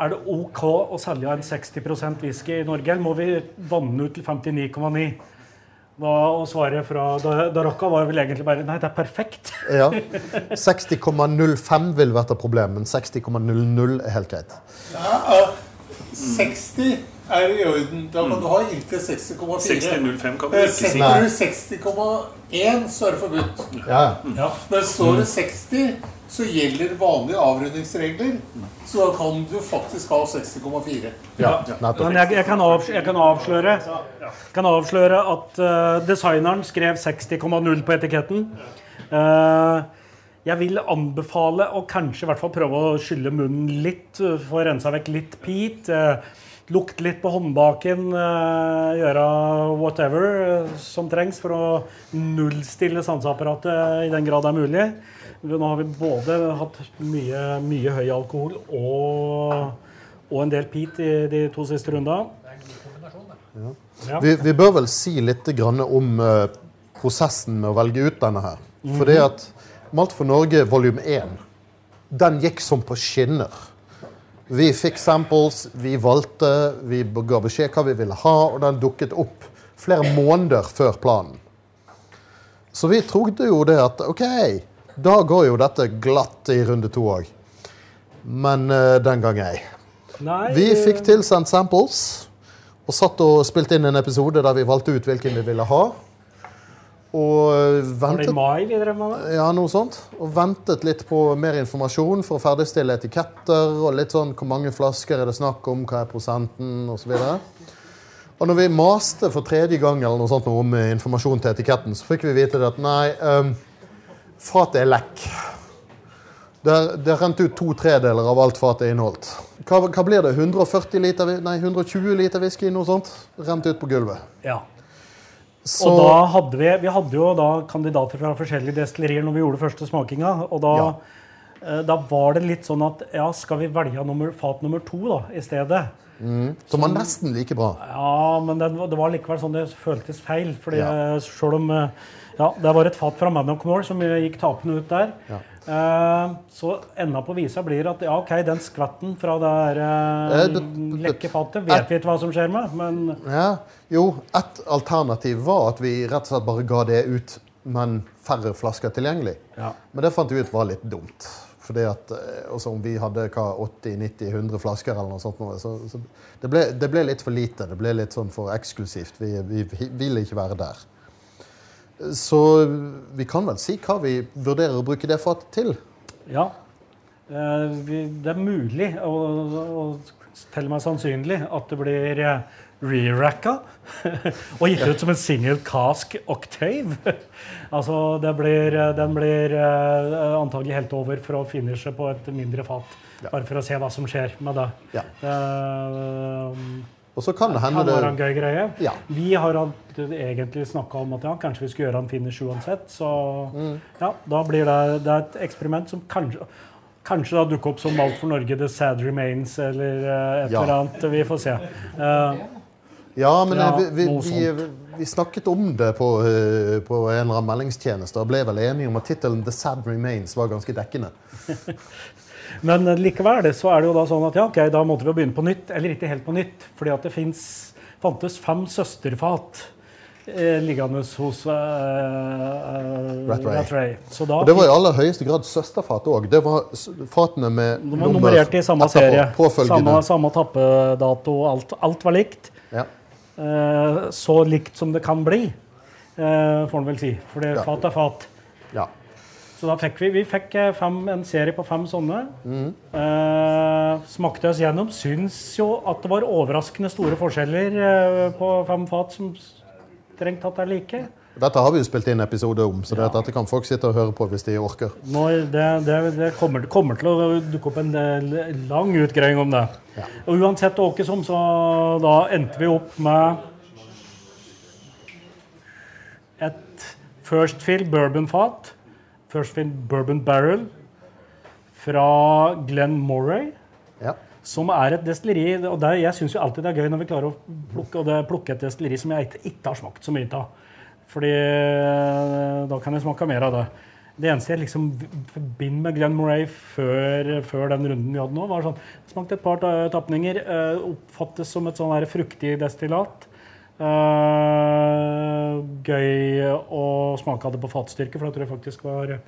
er det OK å selge en 60% whisky i Norge, eller må vi vanne ut til 59,9? Da, og svaret fra Darocca var vel egentlig bare Nei, det er perfekt. ja. 60,05 vil vært et problem, men 60,00 er helt greit. 60 er i orden. Da kan du ha inntil 60,4. 60,05 kan du Eh, ikke si. Setter du 60,1, så er det forbudt. Ja, Ja. Men står det 60, så gjelder vanlige avrundingsregler. Så da kan du faktisk ha 60,4. ja, nettopp. Men jeg, jeg, kan avs jeg kan avsløre, kan avsløre at uh, designeren skrev 60,0 på etiketten. Eh, jeg vil anbefale å kanskje i hvert fall prøve å skylle munnen litt, eh, få rensa vekk litt pit. Uh, lukte litt på håndbaken, eh, gjøre whatever eh, som trengs for å nullstille sanseapparatet i den grad det er mulig. Nå har vi både hatt mye, mye høy alkohol og, og en del pit i de to siste rundene. Ja. Vi, vi bør vel si litt grann om eh, prosessen med å velge ut denne her. Fordi at Malt for Norge volum 1, den gikk som på skinner. Vi fikk samples, vi valgte, vi ga beskjed hva vi ville ha, og den dukket opp flere måneder før planen. Så vi trodde jo det at OK, da går jo dette glatt i runde to òg. Men uh, den gang ei. Vi fikk tilsendt samples og satt og spilte inn en episode der vi valgte ut hvilken vi ville ha. Og Var det i ventet, mai vi drev med det? ja, noe sånt, og ventet litt på mer informasjon for å ferdigstille etiketter og litt sånn hvor mange flasker er det snakk om, hva er prosenten osv. Og, og når vi maste for tredje gang eller noe sånt om informasjon til etiketten, så fikk vi vite at nei, um, fatet er lekk. Det har det rent ut to tredeler av alt fatet inneholdt. Hva, hva blir det? 140 liter, nei, 120 liter whisky? Noe sånt? Rent ut på gulvet. Ja. Så, Og da hadde vi, vi hadde jo da kandidater fra forskjellige destillerier når vi gjorde første smakinga. Og da, Ja. eh, da var det litt sånn at ja, skal vi velge nummer, fat nummer to da, i stedet? som var nesten like bra. Ja, men det, det var likevel sånn det føltes feil. fordi Ja. eh, selv om eh, ja, det var et fat fra Mannock Moore som eh, gikk tapende ut der. Eh, så enda på visa blir at ja, ok, den skvetten fra det der, eh, Eh, det- det- lekke fatet vet vi ikke hva som skjer med, men Ja, jo, et alternativ var at vi rett og slett bare ga det ut, men færre flasker tilgjengelig. ja. Men det fant vi ut var litt dumt. Fordi at også om vi hadde 80-90-100 flasker eller noe sånt, så, så det, ble, det ble litt for lite. Det ble litt sånn for eksklusivt. Vi, vi, vi ville ikke være der. Så vi kan vel si hva vi vurderer å bruke det fatet til. Ja. Eh, det er mulig, og, og til og med sannsynlig, at det blir eh, re-racka og gitt ut som en single cask octave. altså, det blir, eh, den blir antagelig helt over for å finishe på et mindre fat. Bare for å se hva som skjer med det. Ja. Eh, Og så kan det kan hende være en gøy greie. Ja. Vi har egentlig snakka om at ja, kanskje vi skulle gjøre en finish uansett. Så Mm. ja, da blir det, det et eksperiment som kanskje Kanskje da dukker opp som Malt for Norge, The Sad Remains eller eh, et Ja. eller annet. Vi får se. Uh, Ja, men eh, vi, vi, vi, vi snakket om det på, på en eller annen meldingstjeneste og ble vel enige om at tittelen 'The Sad Remains' var ganske dekkende. men eh, likevel så er det jo da sånn at ja, ok, da måtte vi begynne på nytt. Eller ikke helt på nytt, fordi at det finnes, fantes fem søsterfat eh, liggende hos uh, uh, da Og det var i aller høyeste grad søsterfat òg. Det var fatene med De var nummerert i samme serie. Samme, samme tappedato. Alt, alt var likt. Ja. Uh, så likt som det kan bli, får en vel si. For Ja. fat er fat. ja. Så da fikk vi, vi fikk eh, fem, en serie på fem sånne. Mm. Eh, smakte oss gjennom. Syns jo at det var overraskende store forskjeller eh, på fem fat som strengt tatt er like. Dette har vi jo spilt inn episode om, så ja. dette kan folk sitte og høre på hvis de orker. Nå, det det, det kommer, kommer til å dukke opp en del, lang utgreiing om det. Ja. Og uansett åke som, så da endte vi opp med et First Fill bourbonfat. First Fill bourbon barrel fra Glenn Moray. Ja. Som er et destilleri og det, Jeg syns alltid det er gøy når vi klarer å plukke, plukke et destilleri som jeg ikke, har smakt så mye av. Fordi eh, da kan jeg smake mer av det. Det eneste jeg liksom forbinder med Glenn Moray før, før den runden vi hadde nå, var sånn Smakte et par ta- tapninger. eh, oppfattes som et sånn der fruktig destillat. Eh, gøy å smake av det på fatstyrke, for da tror jeg faktisk var uh,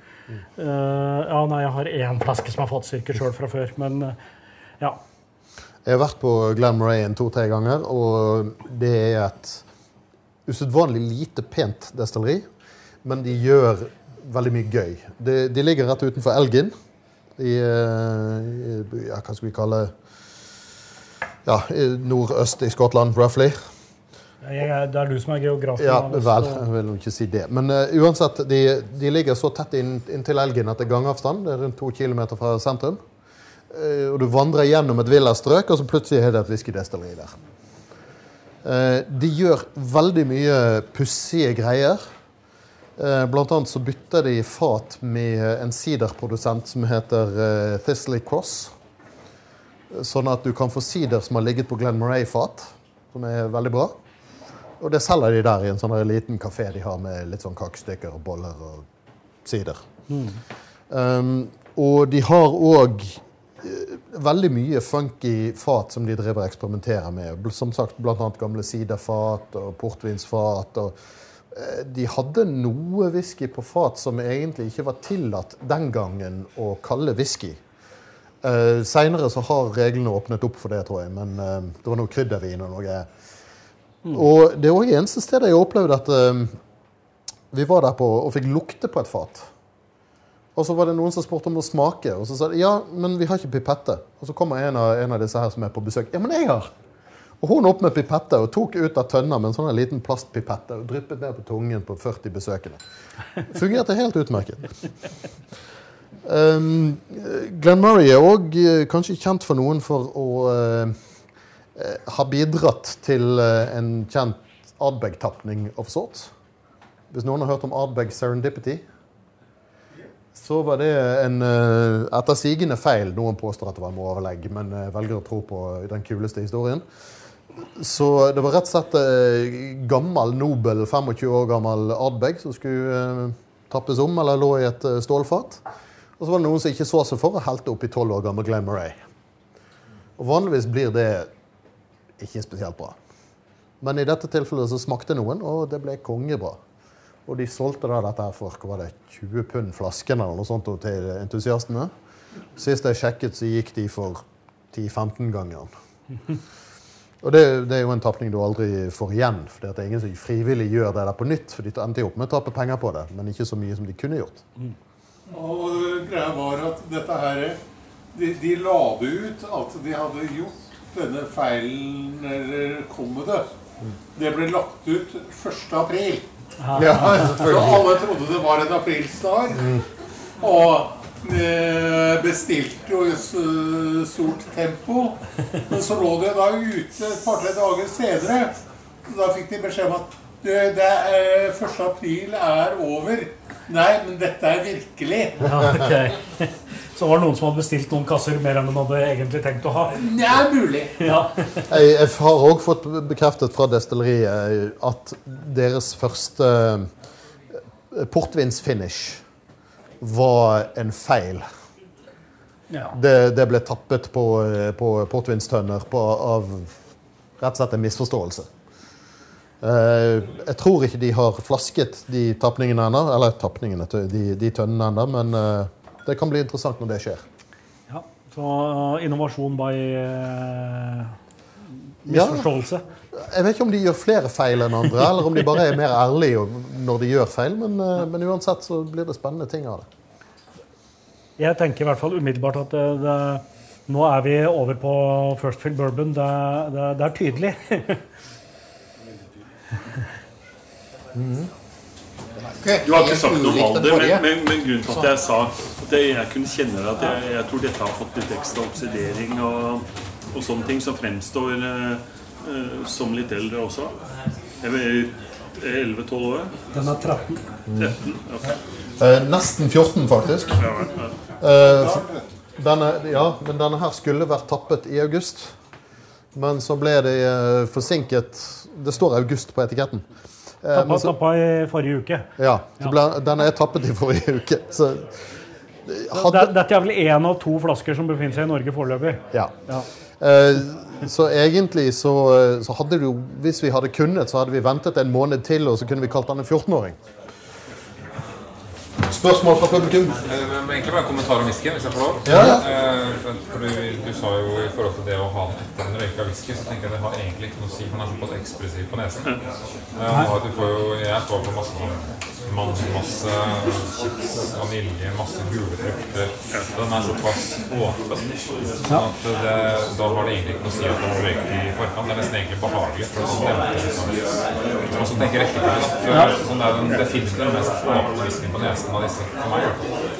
Ja, nei, jeg har én flaske som har fatstyrke sjøl fra før, men uh, ja. Jeg har vært på Glen Rayen to-tre ganger, og det er et usedvanlig lite pent destilleri. Men de gjør veldig mye gøy. De, de ligger rett utenfor Elgin. I, i ja, hva skal vi kalle ja, nordøst i Skottland, roughly. Jeg, det er du som er geografen. Ja, vel, jeg vil ikke si det. Men uh, uansett, de, de ligger så tett inn, inntil Elgin at det er gangavstand. Det er rundt to kilometer fra sentrum. Uh, og du vandrer gjennom et villastrøk, og så plutselig er det et whiskydestilleri der. Uh, de gjør veldig mye pussige greier. Blant annet så bytter de fat med en siderprodusent som heter Thistley Cross. Sånn at du kan få sider som har ligget på Glenn Murray-fat, som er veldig bra. Og det selger de der i en sånn liten kafé de har med litt sånn kakestykker og boller og sider. Um, og de har òg veldig mye funky fat som de driver og eksperimenterer med. Som sagt, bl.a. gamle siderfat og portvinsfat. og eh, De hadde noe whisky på fat som egentlig ikke var tillatt den gangen å kalle whisky. Uh, Seinere så har reglene åpnet opp for det, tror jeg. Men uh, det var noe kryddervin og noe Og det er òg eneste stedet jeg har opplevd at eh, vi var der på og fikk lukte på et fat. Og så var det noen som spurte om å smake, og så sa de ja, men vi har ikke pipette. Og så kommer en av, en av disse her som er på besøk. Ja, men jeg har! Og hun opp med pipette og tok ut av tønna med en sånn liten plastpipette og dryppet ned på tungen på 40 besøkende. Fungerte helt utmerket. Um, Glenn Murray er òg kanskje kjent for noen for å eh, eh, ha bidratt til eh, en kjent Ardbeg-tapning of sorts. Hvis noen har hørt om Ardbeg Serendipity, så var det en eh, etter sigende feil. Noen påstår at det var med overlegg, men velger å tro på den kuleste historien. Så det var rett og slett gammel, nobel, 25 år gammel Ardbeg som skulle tappes om, eller lå i et stålfat. Og så var det noen som ikke så seg for og helte oppi 12 år gammel Glen Murray. Og vanligvis blir det ikke spesielt bra. Men i dette tilfellet så smakte noen, og det ble kongebra. Og de solgte da dette her for hva var det, 20 pund flasken eller noe sånt til entusiastene. Sist jeg sjekket, så gikk de for 10-15 ganger. Og det, det er jo en tapning du aldri får igjen. For det er ingen som frivillig gjør det der på nytt. For de endte jo opp med å tape penger på det, men ikke så mye som de kunne gjort. Og greia var at dette her de, de la det ut at de hadde gjort denne feilen, eller kommet det. Det ble lagt ut 1. april. Ja, Så alle trodde det var en aprilsnar. Og eh, bestilte jo i stort tempo. Men så lå det da ute et par-tre dager senere. Da fikk de beskjed om at det er, 1. april er over. Nei, men dette er virkelig. Ja, ok. Så var det noen som hadde bestilt noen kasser mer enn de hadde egentlig tenkt å ha. Det er mulig. Ja. Jeg, jeg har òg fått bekreftet fra destilleriet at deres første eh, portvinsfinish var en feil. Ja. Det, det ble tappet på, eh, på portvinstønner på, av rett og slett en misforståelse. Uh, jeg tror ikke de har flasket de tapningene ennå, eller tapningene, de, de tønnene ennå, men eh, det kan bli interessant når det skjer. ja. Så innovasjon by uh, misforståelse. Jeg vet ikke om de gjør flere feil enn andre, eller om de bare er mer ærlige når de gjør feil, men, uh, men uansett så blir det spennende ting av det. Jeg tenker i hvert fall umiddelbart at det, det, nå er vi over på First Fill Bourbon. Det, det, det er tydelig. Du har ikke sagt noe om alder, men, men, men grunnen til at jeg sa at jeg, kunne kjenne det, at jeg, jeg tror dette har fått litt ekstra oksidering og, og sånne ting som fremstår eh, eh, som litt eldre også. Jeg er 11-12 år. Den er 13. 13. okay. Eh, nesten 14, faktisk. Ja, ja. Eh, denne, ja, men denne her skulle vært tappet i august. Men så ble det eh, forsinket Det står august på etiketten. Eh, Tappa, men så, tappa i forrige uke. ja, så ble, den er tappet i forrige uke. Så Det, hadde, dette er vel én av to flasker som befinner seg i Norge foreløpig. ja. Ja. Eh, så egentlig så, så hadde du, Hvis vi hadde kunnet, så hadde vi ventet en måned til, og så kunne vi kalt han en 14-åring. Spørsmål fra publikum? Eh, egentlig bare en kommentar om whiskyen, hvis jeg får lov. Ja, ja. Eh, For, du, du sa jo i forhold til det å ha den etter en røyka whisky, så tenker jeg det har egentlig ikke noe å si, for den er såpass ekspressiv på nesen. Eh, du får jo, jeg får på masse sånn man, masse chips, vanilje, masse gule frukter. Den er såpass åpen. Sånn at det, da har det egentlig ikke noe å si at den røyker i forkant. Det er nesten egentlig behagelig. For det demper liksom. Man skal tenke rekkefølge. da. Så det er sånn det er den definitivt den mest åpne whiskyen på nesen av disse for meg.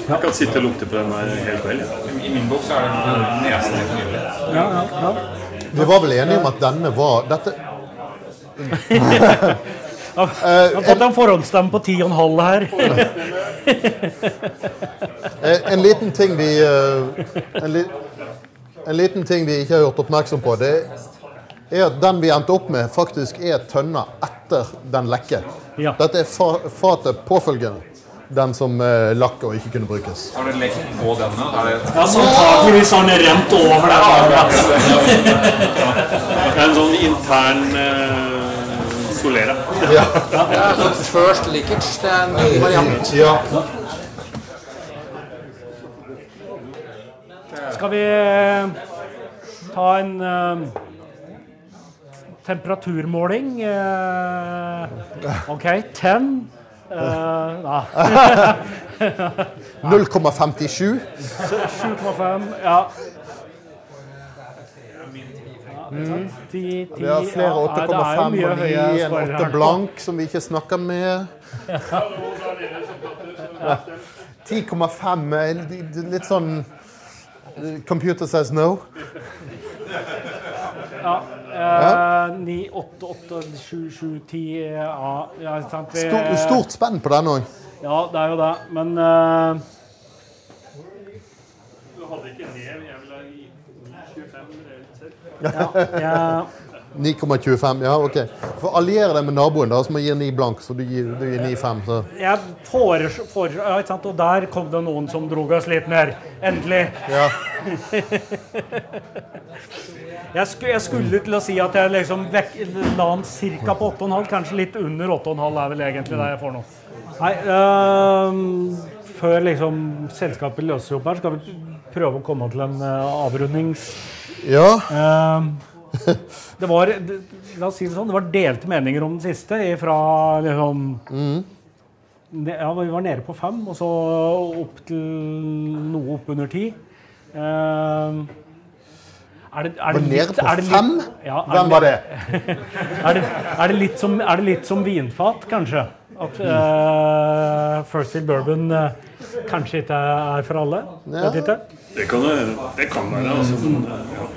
Jeg kan sitte og lukte på den her hele kvelden. I min bok så er det nesen helt nydelig. Ja, ja, ja. Vi var vel enige om at denne var dette, Han har tatt en forhåndsstemme på 10,5 her. eh, En liten ting vi eh, en, li, en liten ting vi ikke har gjort oppmerksom på, det er at den vi endte opp med, faktisk er tønna etter den lekker. Ja. Dette er fa fatet påfølgende. Den som eh, lakk og ikke kunne brukes. Har dere lekt på denne? Er det Ja, så antakeligvis har den rent over der. Det er en sånn intern eh, solera. Ja. Det er sånn first leakage. Det er en ny variant. ja. Skal vi eh, ta en eh, temperaturmåling? Eh, OK, 10. Uh, ja. 0,57. 7,5. Ja. Mm. 10, 10, Vi har flere ja, nei, det er jo 8,5 ja, og 9, en 8 blank som vi ikke snakker med. 10,5 er litt- litt sånn eh, Computer says no. Ja. Eh, 9, 8, 8, 7, 7, 10 Ja, ja ikke sant. Vi- Stort, stort spenn på den òg. Ja, det er jo det. Men uh, Du hadde ikke nev, jeg ville ha i 25 reelt sett. jeg, 9,25. Ja, OK. For alliere deg med naboen, da, som gir 9 blank, så du gir, du gir 9,5. Så. jeg foreslår foreslår- ja, ikke sant? Og der kom det noen som drog oss litt ned. Endelig. Ja. Jeg, sku, jeg skulle til å si at jeg liksom vekk, la den ca. på 8,5. Kanskje litt under 8,5 er vel egentlig det jeg får nå. Nei, øh, før liksom selskapet løser opp her, skal vi prøve å komme til en uh, avrundings... ja. Øhm, det var La oss si det sånn, det var delte meninger om den siste fra liksom mm. Ja, vi var nede på fem, og så opp til noe opp under ti. Uh, er det, er det Var nede litt- på er det fem? Ja, Hvem var det? Er det, er, det litt som, er det litt som vinfat, kanskje? At uh, First Fill Bourbon uh, kanskje ikke er for alle? Ja. Vet ikke. Det kan, være. det kan være, altså. Men, ja.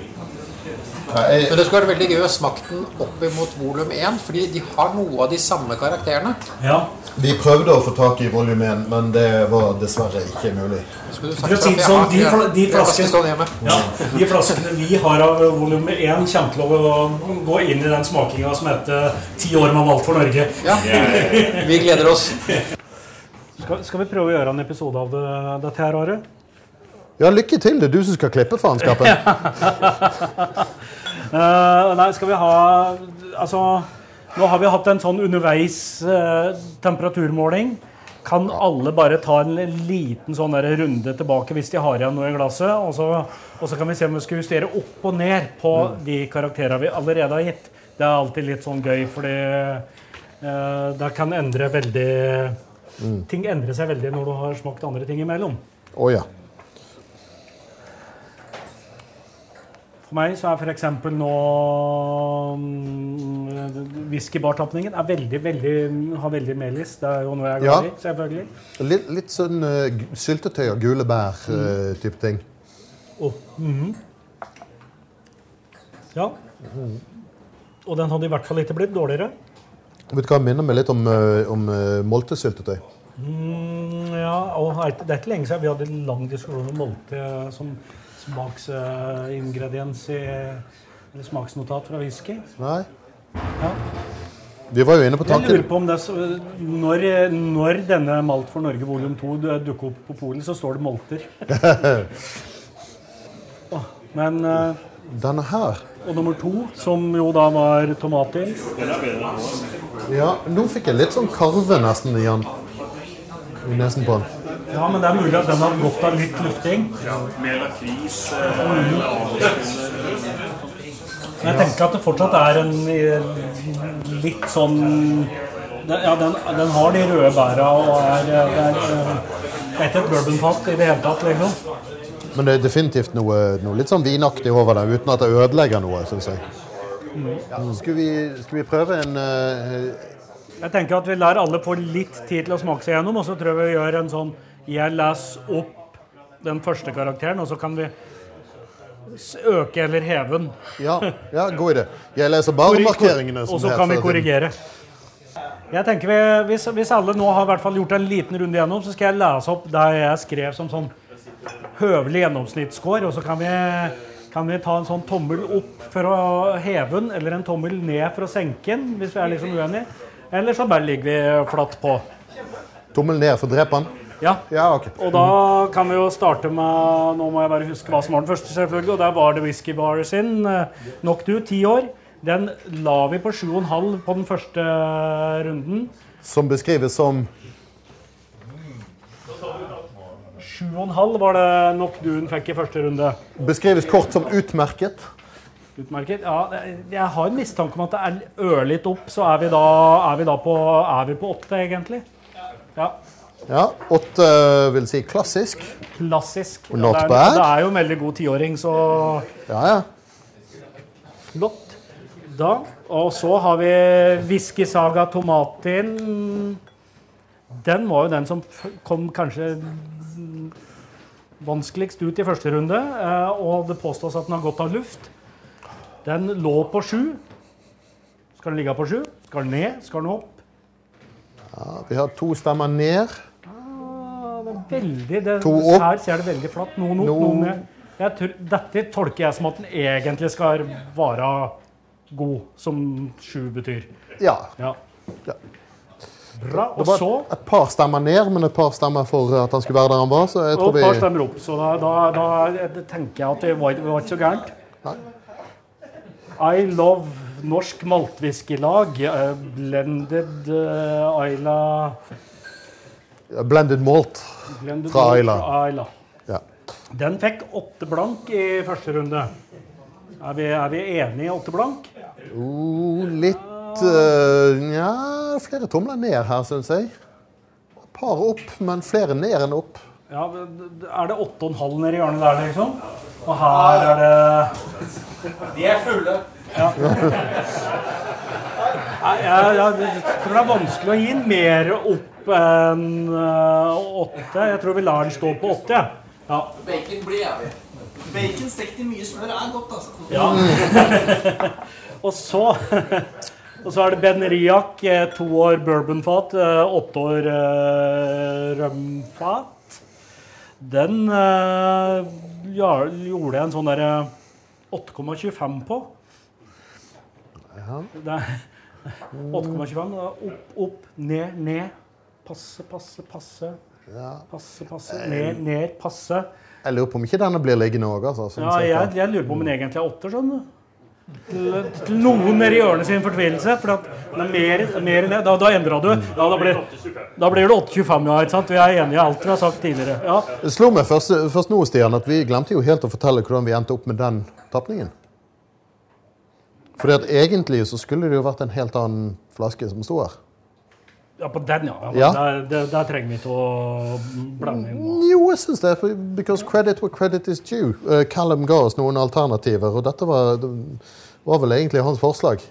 Men det skulle vært veldig gøy å smake den opp imot volum 1, fordi de har noe av de samme karakterene. Ja. vi prøvde å få tak i volum 1, men det var dessverre ikke mulig. Sånn, de de flaskene- Ja, De flaskene vi har av volum 1, kommer til å gå inn i den smakinga som heter 'Ti år med valgt for Norge'. Ja, vi gleder oss. Skal, skal vi prøve å gjøre en episode av det, dette her året? Ja, lykke til. Det er du som skal klippe faenskapet. Eh, nei, skal vi ha Altså, nå har vi hatt en sånn underveis uh, temperaturmåling. Kan alle bare ta en liten sånn der runde tilbake hvis de har igjen noe i glasset? Og så, og så kan vi se om vi skal justere opp og ned på de karakterene vi allerede har gitt. Det er alltid litt sånn gøy, fordi uh, det kan endre veldig Ting endrer seg veldig når du har smakt andre ting imellom. Oh, ja. For meg så er f.eks. nå mm, whiskybartapningen er veldig, veldig, har veldig melis. Det er jo noe jeg er glad i, selvfølgelig. Litt, litt sånn uh, syltetøy og gule bær-type ting. Og, -hmm. Ja. Og den hadde i hvert fall ikke blitt dårligere. Vet du hva, minner meg litt om, uh, om uh, moltesyltetøy. Mm, ja, og det er ikke lenge siden vi hadde en lang diskusjon om molte som smaksingrediens i eller smaksnotat fra whisky. Nei? Ja. Vi var jo inne på Jeg lurer på om det så, når, når denne Malt for Norge volum 2 dukker opp på polet, så står det molter. Åh, Men eh, Denne her Og nummer to, som jo da var tomater. Ja, nå fikk jeg litt sånn karve nesten i den. I nesen på den. Ja, men det er mulig at den har godt av litt lufting. Ja, med lakris eh. Men jeg tenker at det fortsatt er en eh, litt sånn Ja, den, den har de røde bæra og er Det er, eh, det er ikke et bourbonfat i det hele tatt, liksom. Men det er definitivt noe, noe litt sånn vinaktig over det, uten at det ødelegger noe, syns jeg. Ja, skal, vi, skal vi prøve en uh, Jeg tenker at vi lar alle få litt tid til å smake seg gjennom, og så tror jeg vi gjør en sånn Jeg leser opp den første karakteren, og så kan vi øke eller heve den. Ja, ja god idé. Jeg leser bare Korri- markeringene. Og så kan vi korrigere. Jeg tenker vi, hvis, hvis alle nå har gjort en liten runde gjennom, så skal jeg lese opp det jeg skrev som sånn høvelig gjennomsnittsscore, og så kan vi, kan vi ta en sånn tommel opp for å heve den, eller en tommel ned for å senke den, hvis vi er liksom uenige. Eller så bare ligger vi flatt på. Tommel ned for å drepe han? Ja. Ja, okay. Og da kan vi jo starte med Nå må jeg bare huske hva som var den første, selvfølgelig. Og der var det Whisky Bar sin. Nok du, ti år. Den la vi på 7,5 på den første runden. Som beskrives som 7,5 var det nok du fikk i første runde. Beskrives kort som utmerket. Utmerket. Ja, jeg har en mistanke om at det er ørlitt opp, så er vi da, er vi da på, er vi på 8, egentlig. Ja. Ja, Åtte vil si klassisk. Klassisk. Og not det, er, bad. det er jo en veldig god tiåring, så Ja, ja. Flott. Da. Og så har vi Whiskysaga Tomatin. Den var jo den som kom kanskje vanskeligst ut i første runde. eh, Og det påstås at den har gått av luft. Den lå på sju. Skal den ligge på sju? Skal den ned? Skal den opp? ja. Vi har to stemmer ned. Veldig, det, To opp. Her ser det veldig flatt. Noen opp, No. noen ned. Jeg tror, dette tolker jeg som at den egentlig skal være god, som sju betyr. Ja. Ja. Ja. Bra. Og så et par stemmer ned, men et par stemmer for at han skulle være der han var. Så jeg tror og et par stemmer opp. Så da, da, da tenker jeg at det var, det var ikke så gærent. Nei. I love norsk maltwhiskylag. Uh, Blended uh, Ayla Blended malt Blended fra Aila. Fra Aila. Ja. Den fikk åtte blank i første runde. Er vi, er vi enige i åtte blank? Oh, litt Nja, flere tomler ned her, syns jeg. Et par opp, men flere ned enn opp. Ja, Er det åtte og en halv nedi hjørnet der, liksom? Og her er det De er fulle. Nei, jeg, jeg, jeg tror det er vanskelig å gi den mer opp enn øh, åtte. Jeg tror vi lar den stå på åtte. Ja. Bacon blir jævlig. Bacon stekt i mye smør er godt, altså. Ja. og så og så er det Ben Riak, eh, to år bourbonfat, eh, åtte år eh, rømfat. Den eh, ja, gjorde jeg en sånn derre 8,25 på. Det er 8,25. da. Opp, opp, ned, ned. Passe, passe, passe. Ja. Passe, passe. Ned, ned, passe. Jeg lurer på om ikke denne blir liggende òg, altså. sånn Ja, jeg, jeg lurer på om den egentlig er åtter, Sånn. Til, til noen nedi hjørnet sin fortvilelse. For at den er mer, enn det. Da, da endra du. Da, da, blir, da blir det 8,25, ja. ikke sant? Vi er enige i alt vi har sagt tidligere. Ja. Det slo meg først, først nå, Stian, at vi glemte jo helt å fortelle hvordan vi endte opp med den tapningen. Fordi at egentlig så skulle det jo vært en helt annen flaske som sto her. ja, på den, ja. ja, Ja. Der, der, der trenger vi ikke å blande inn. Jo, jeg syns det. Because credit where credit is due. Uh, Callum ga oss noen alternativer, og dette var, det var vel egentlig hans forslag.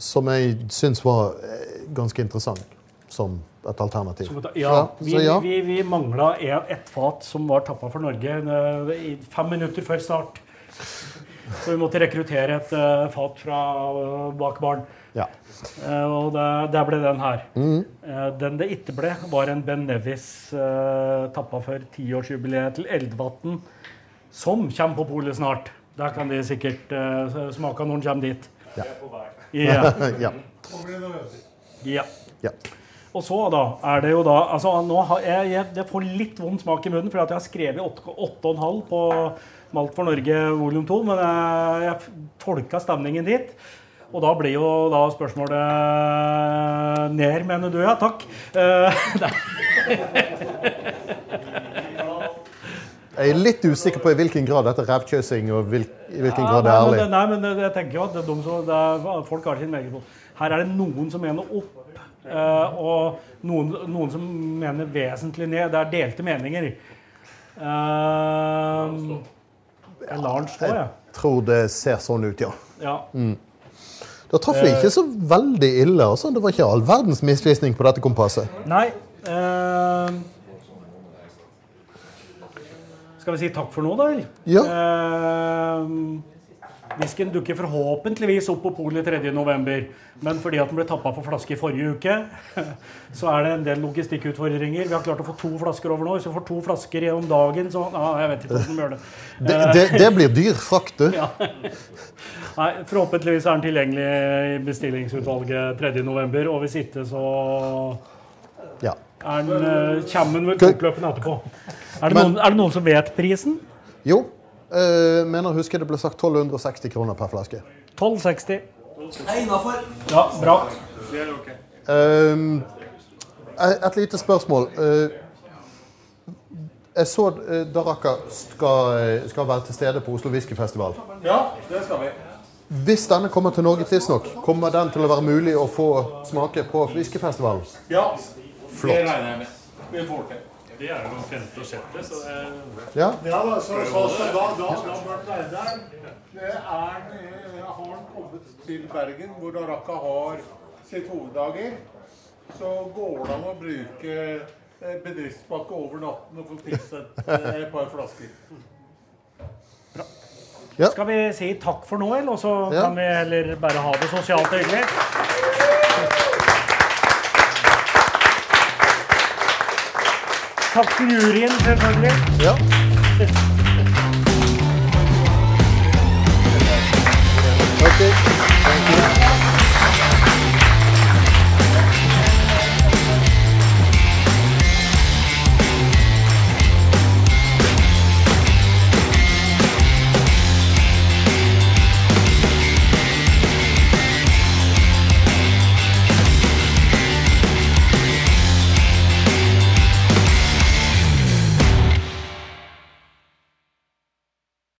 Som jeg syns var eh, ganske interessant som et alternativ. Så, ja, vi, så ja. vi, vi mangla ett fat som var tappa for Norge eh, fem minutter før start. Så vi måtte rekruttere et uh, fat fra uh, bak baren. ja. Eh, og det, der ble den her. Mm. Eh, den det ikke ble, var en Ben Nevis uh, tappa for tiårsjubileet til Eldvatn, som kommer på polet snart. Der kan de sikkert smake når den kommer dit. Ja. Yeah. ja. ja. ja. Og så da er det jo da altså nå har jeg, jeg, Det får litt vond smak i munnen, for at jeg har skrevet 8,5 på Malt for Norge volum 2, men jeg, jeg tolka stemningen dit. Og da blir jo da spørsmålet Ned, mener du? Ja, takk. Eh. Jeg er litt usikker på i hvilken grad dette er rævkjøsing, og hvil, i hvilken grad det er ærlig. Nei, men jeg tenker jo at det er de som, det er, folk har sin mening på Her er det noen som mener opp, eh, og noen, noen som mener vesentlig ned. Det er delte meninger. Eh, jeg lar den stå, jeg. tror det ser sånn ut, ja. Ja. Da traff vi ikke så veldig ille. Også. Det var ikke all verdens misvisning på dette kompasset. Nei Uh... Skal vi si takk for nå, da? Ja. Eh, Whiskyen dukker forhåpentligvis opp på polet 3.11. Men fordi at den ble tappa på flaske i forrige uke, så er det en del logistikkutfordringer. Vi har klart å få to flasker over nå. Hvis vi får to flasker om dagen, så ah, Jeg vet ikke hvordan vi gjør det. Det, det, det blir dyr frakt, du. Ja. Nei, Forhåpentligvis er den tilgjengelig i bestillingsutvalget 3.11. Og hvis ikke, så Ja. er den, eh, kommer den ved Skal- etterpå. Er det, noen, er det noen som vet prisen? Jo. Uh, mener å huske det ble sagt 1260 kroner per flaske. 1260. Det er innafor. Ja, bra. Det er ok. Um, et lite spørsmål. Uh, jeg så uh, Daraka skal, skal være til stede på Oslo Whiskyfestival. Ja, det skal vi. Hvis denne kommer til Norge tidsnok, kommer den til å være mulig å få smake på whiskyfestivalen? Ja, Flott. det regner jeg med. Vi får til. Det er jo femte og sjette, så det Ja? Ja, da, så, så, så da, da, da bør den være der. Det er, eh, har han kommet til Bergen, hvor Daraka har sitt hoveddager, så går det an å bruke eh, bedriftspakke over natten og få fikset eh, et par flasker. Ja. Skal vi si takk for nå, eller? Så Ja. kan vi heller bare ha det sosialt hyggelig? Takk til juryen, selvfølgelig. ja.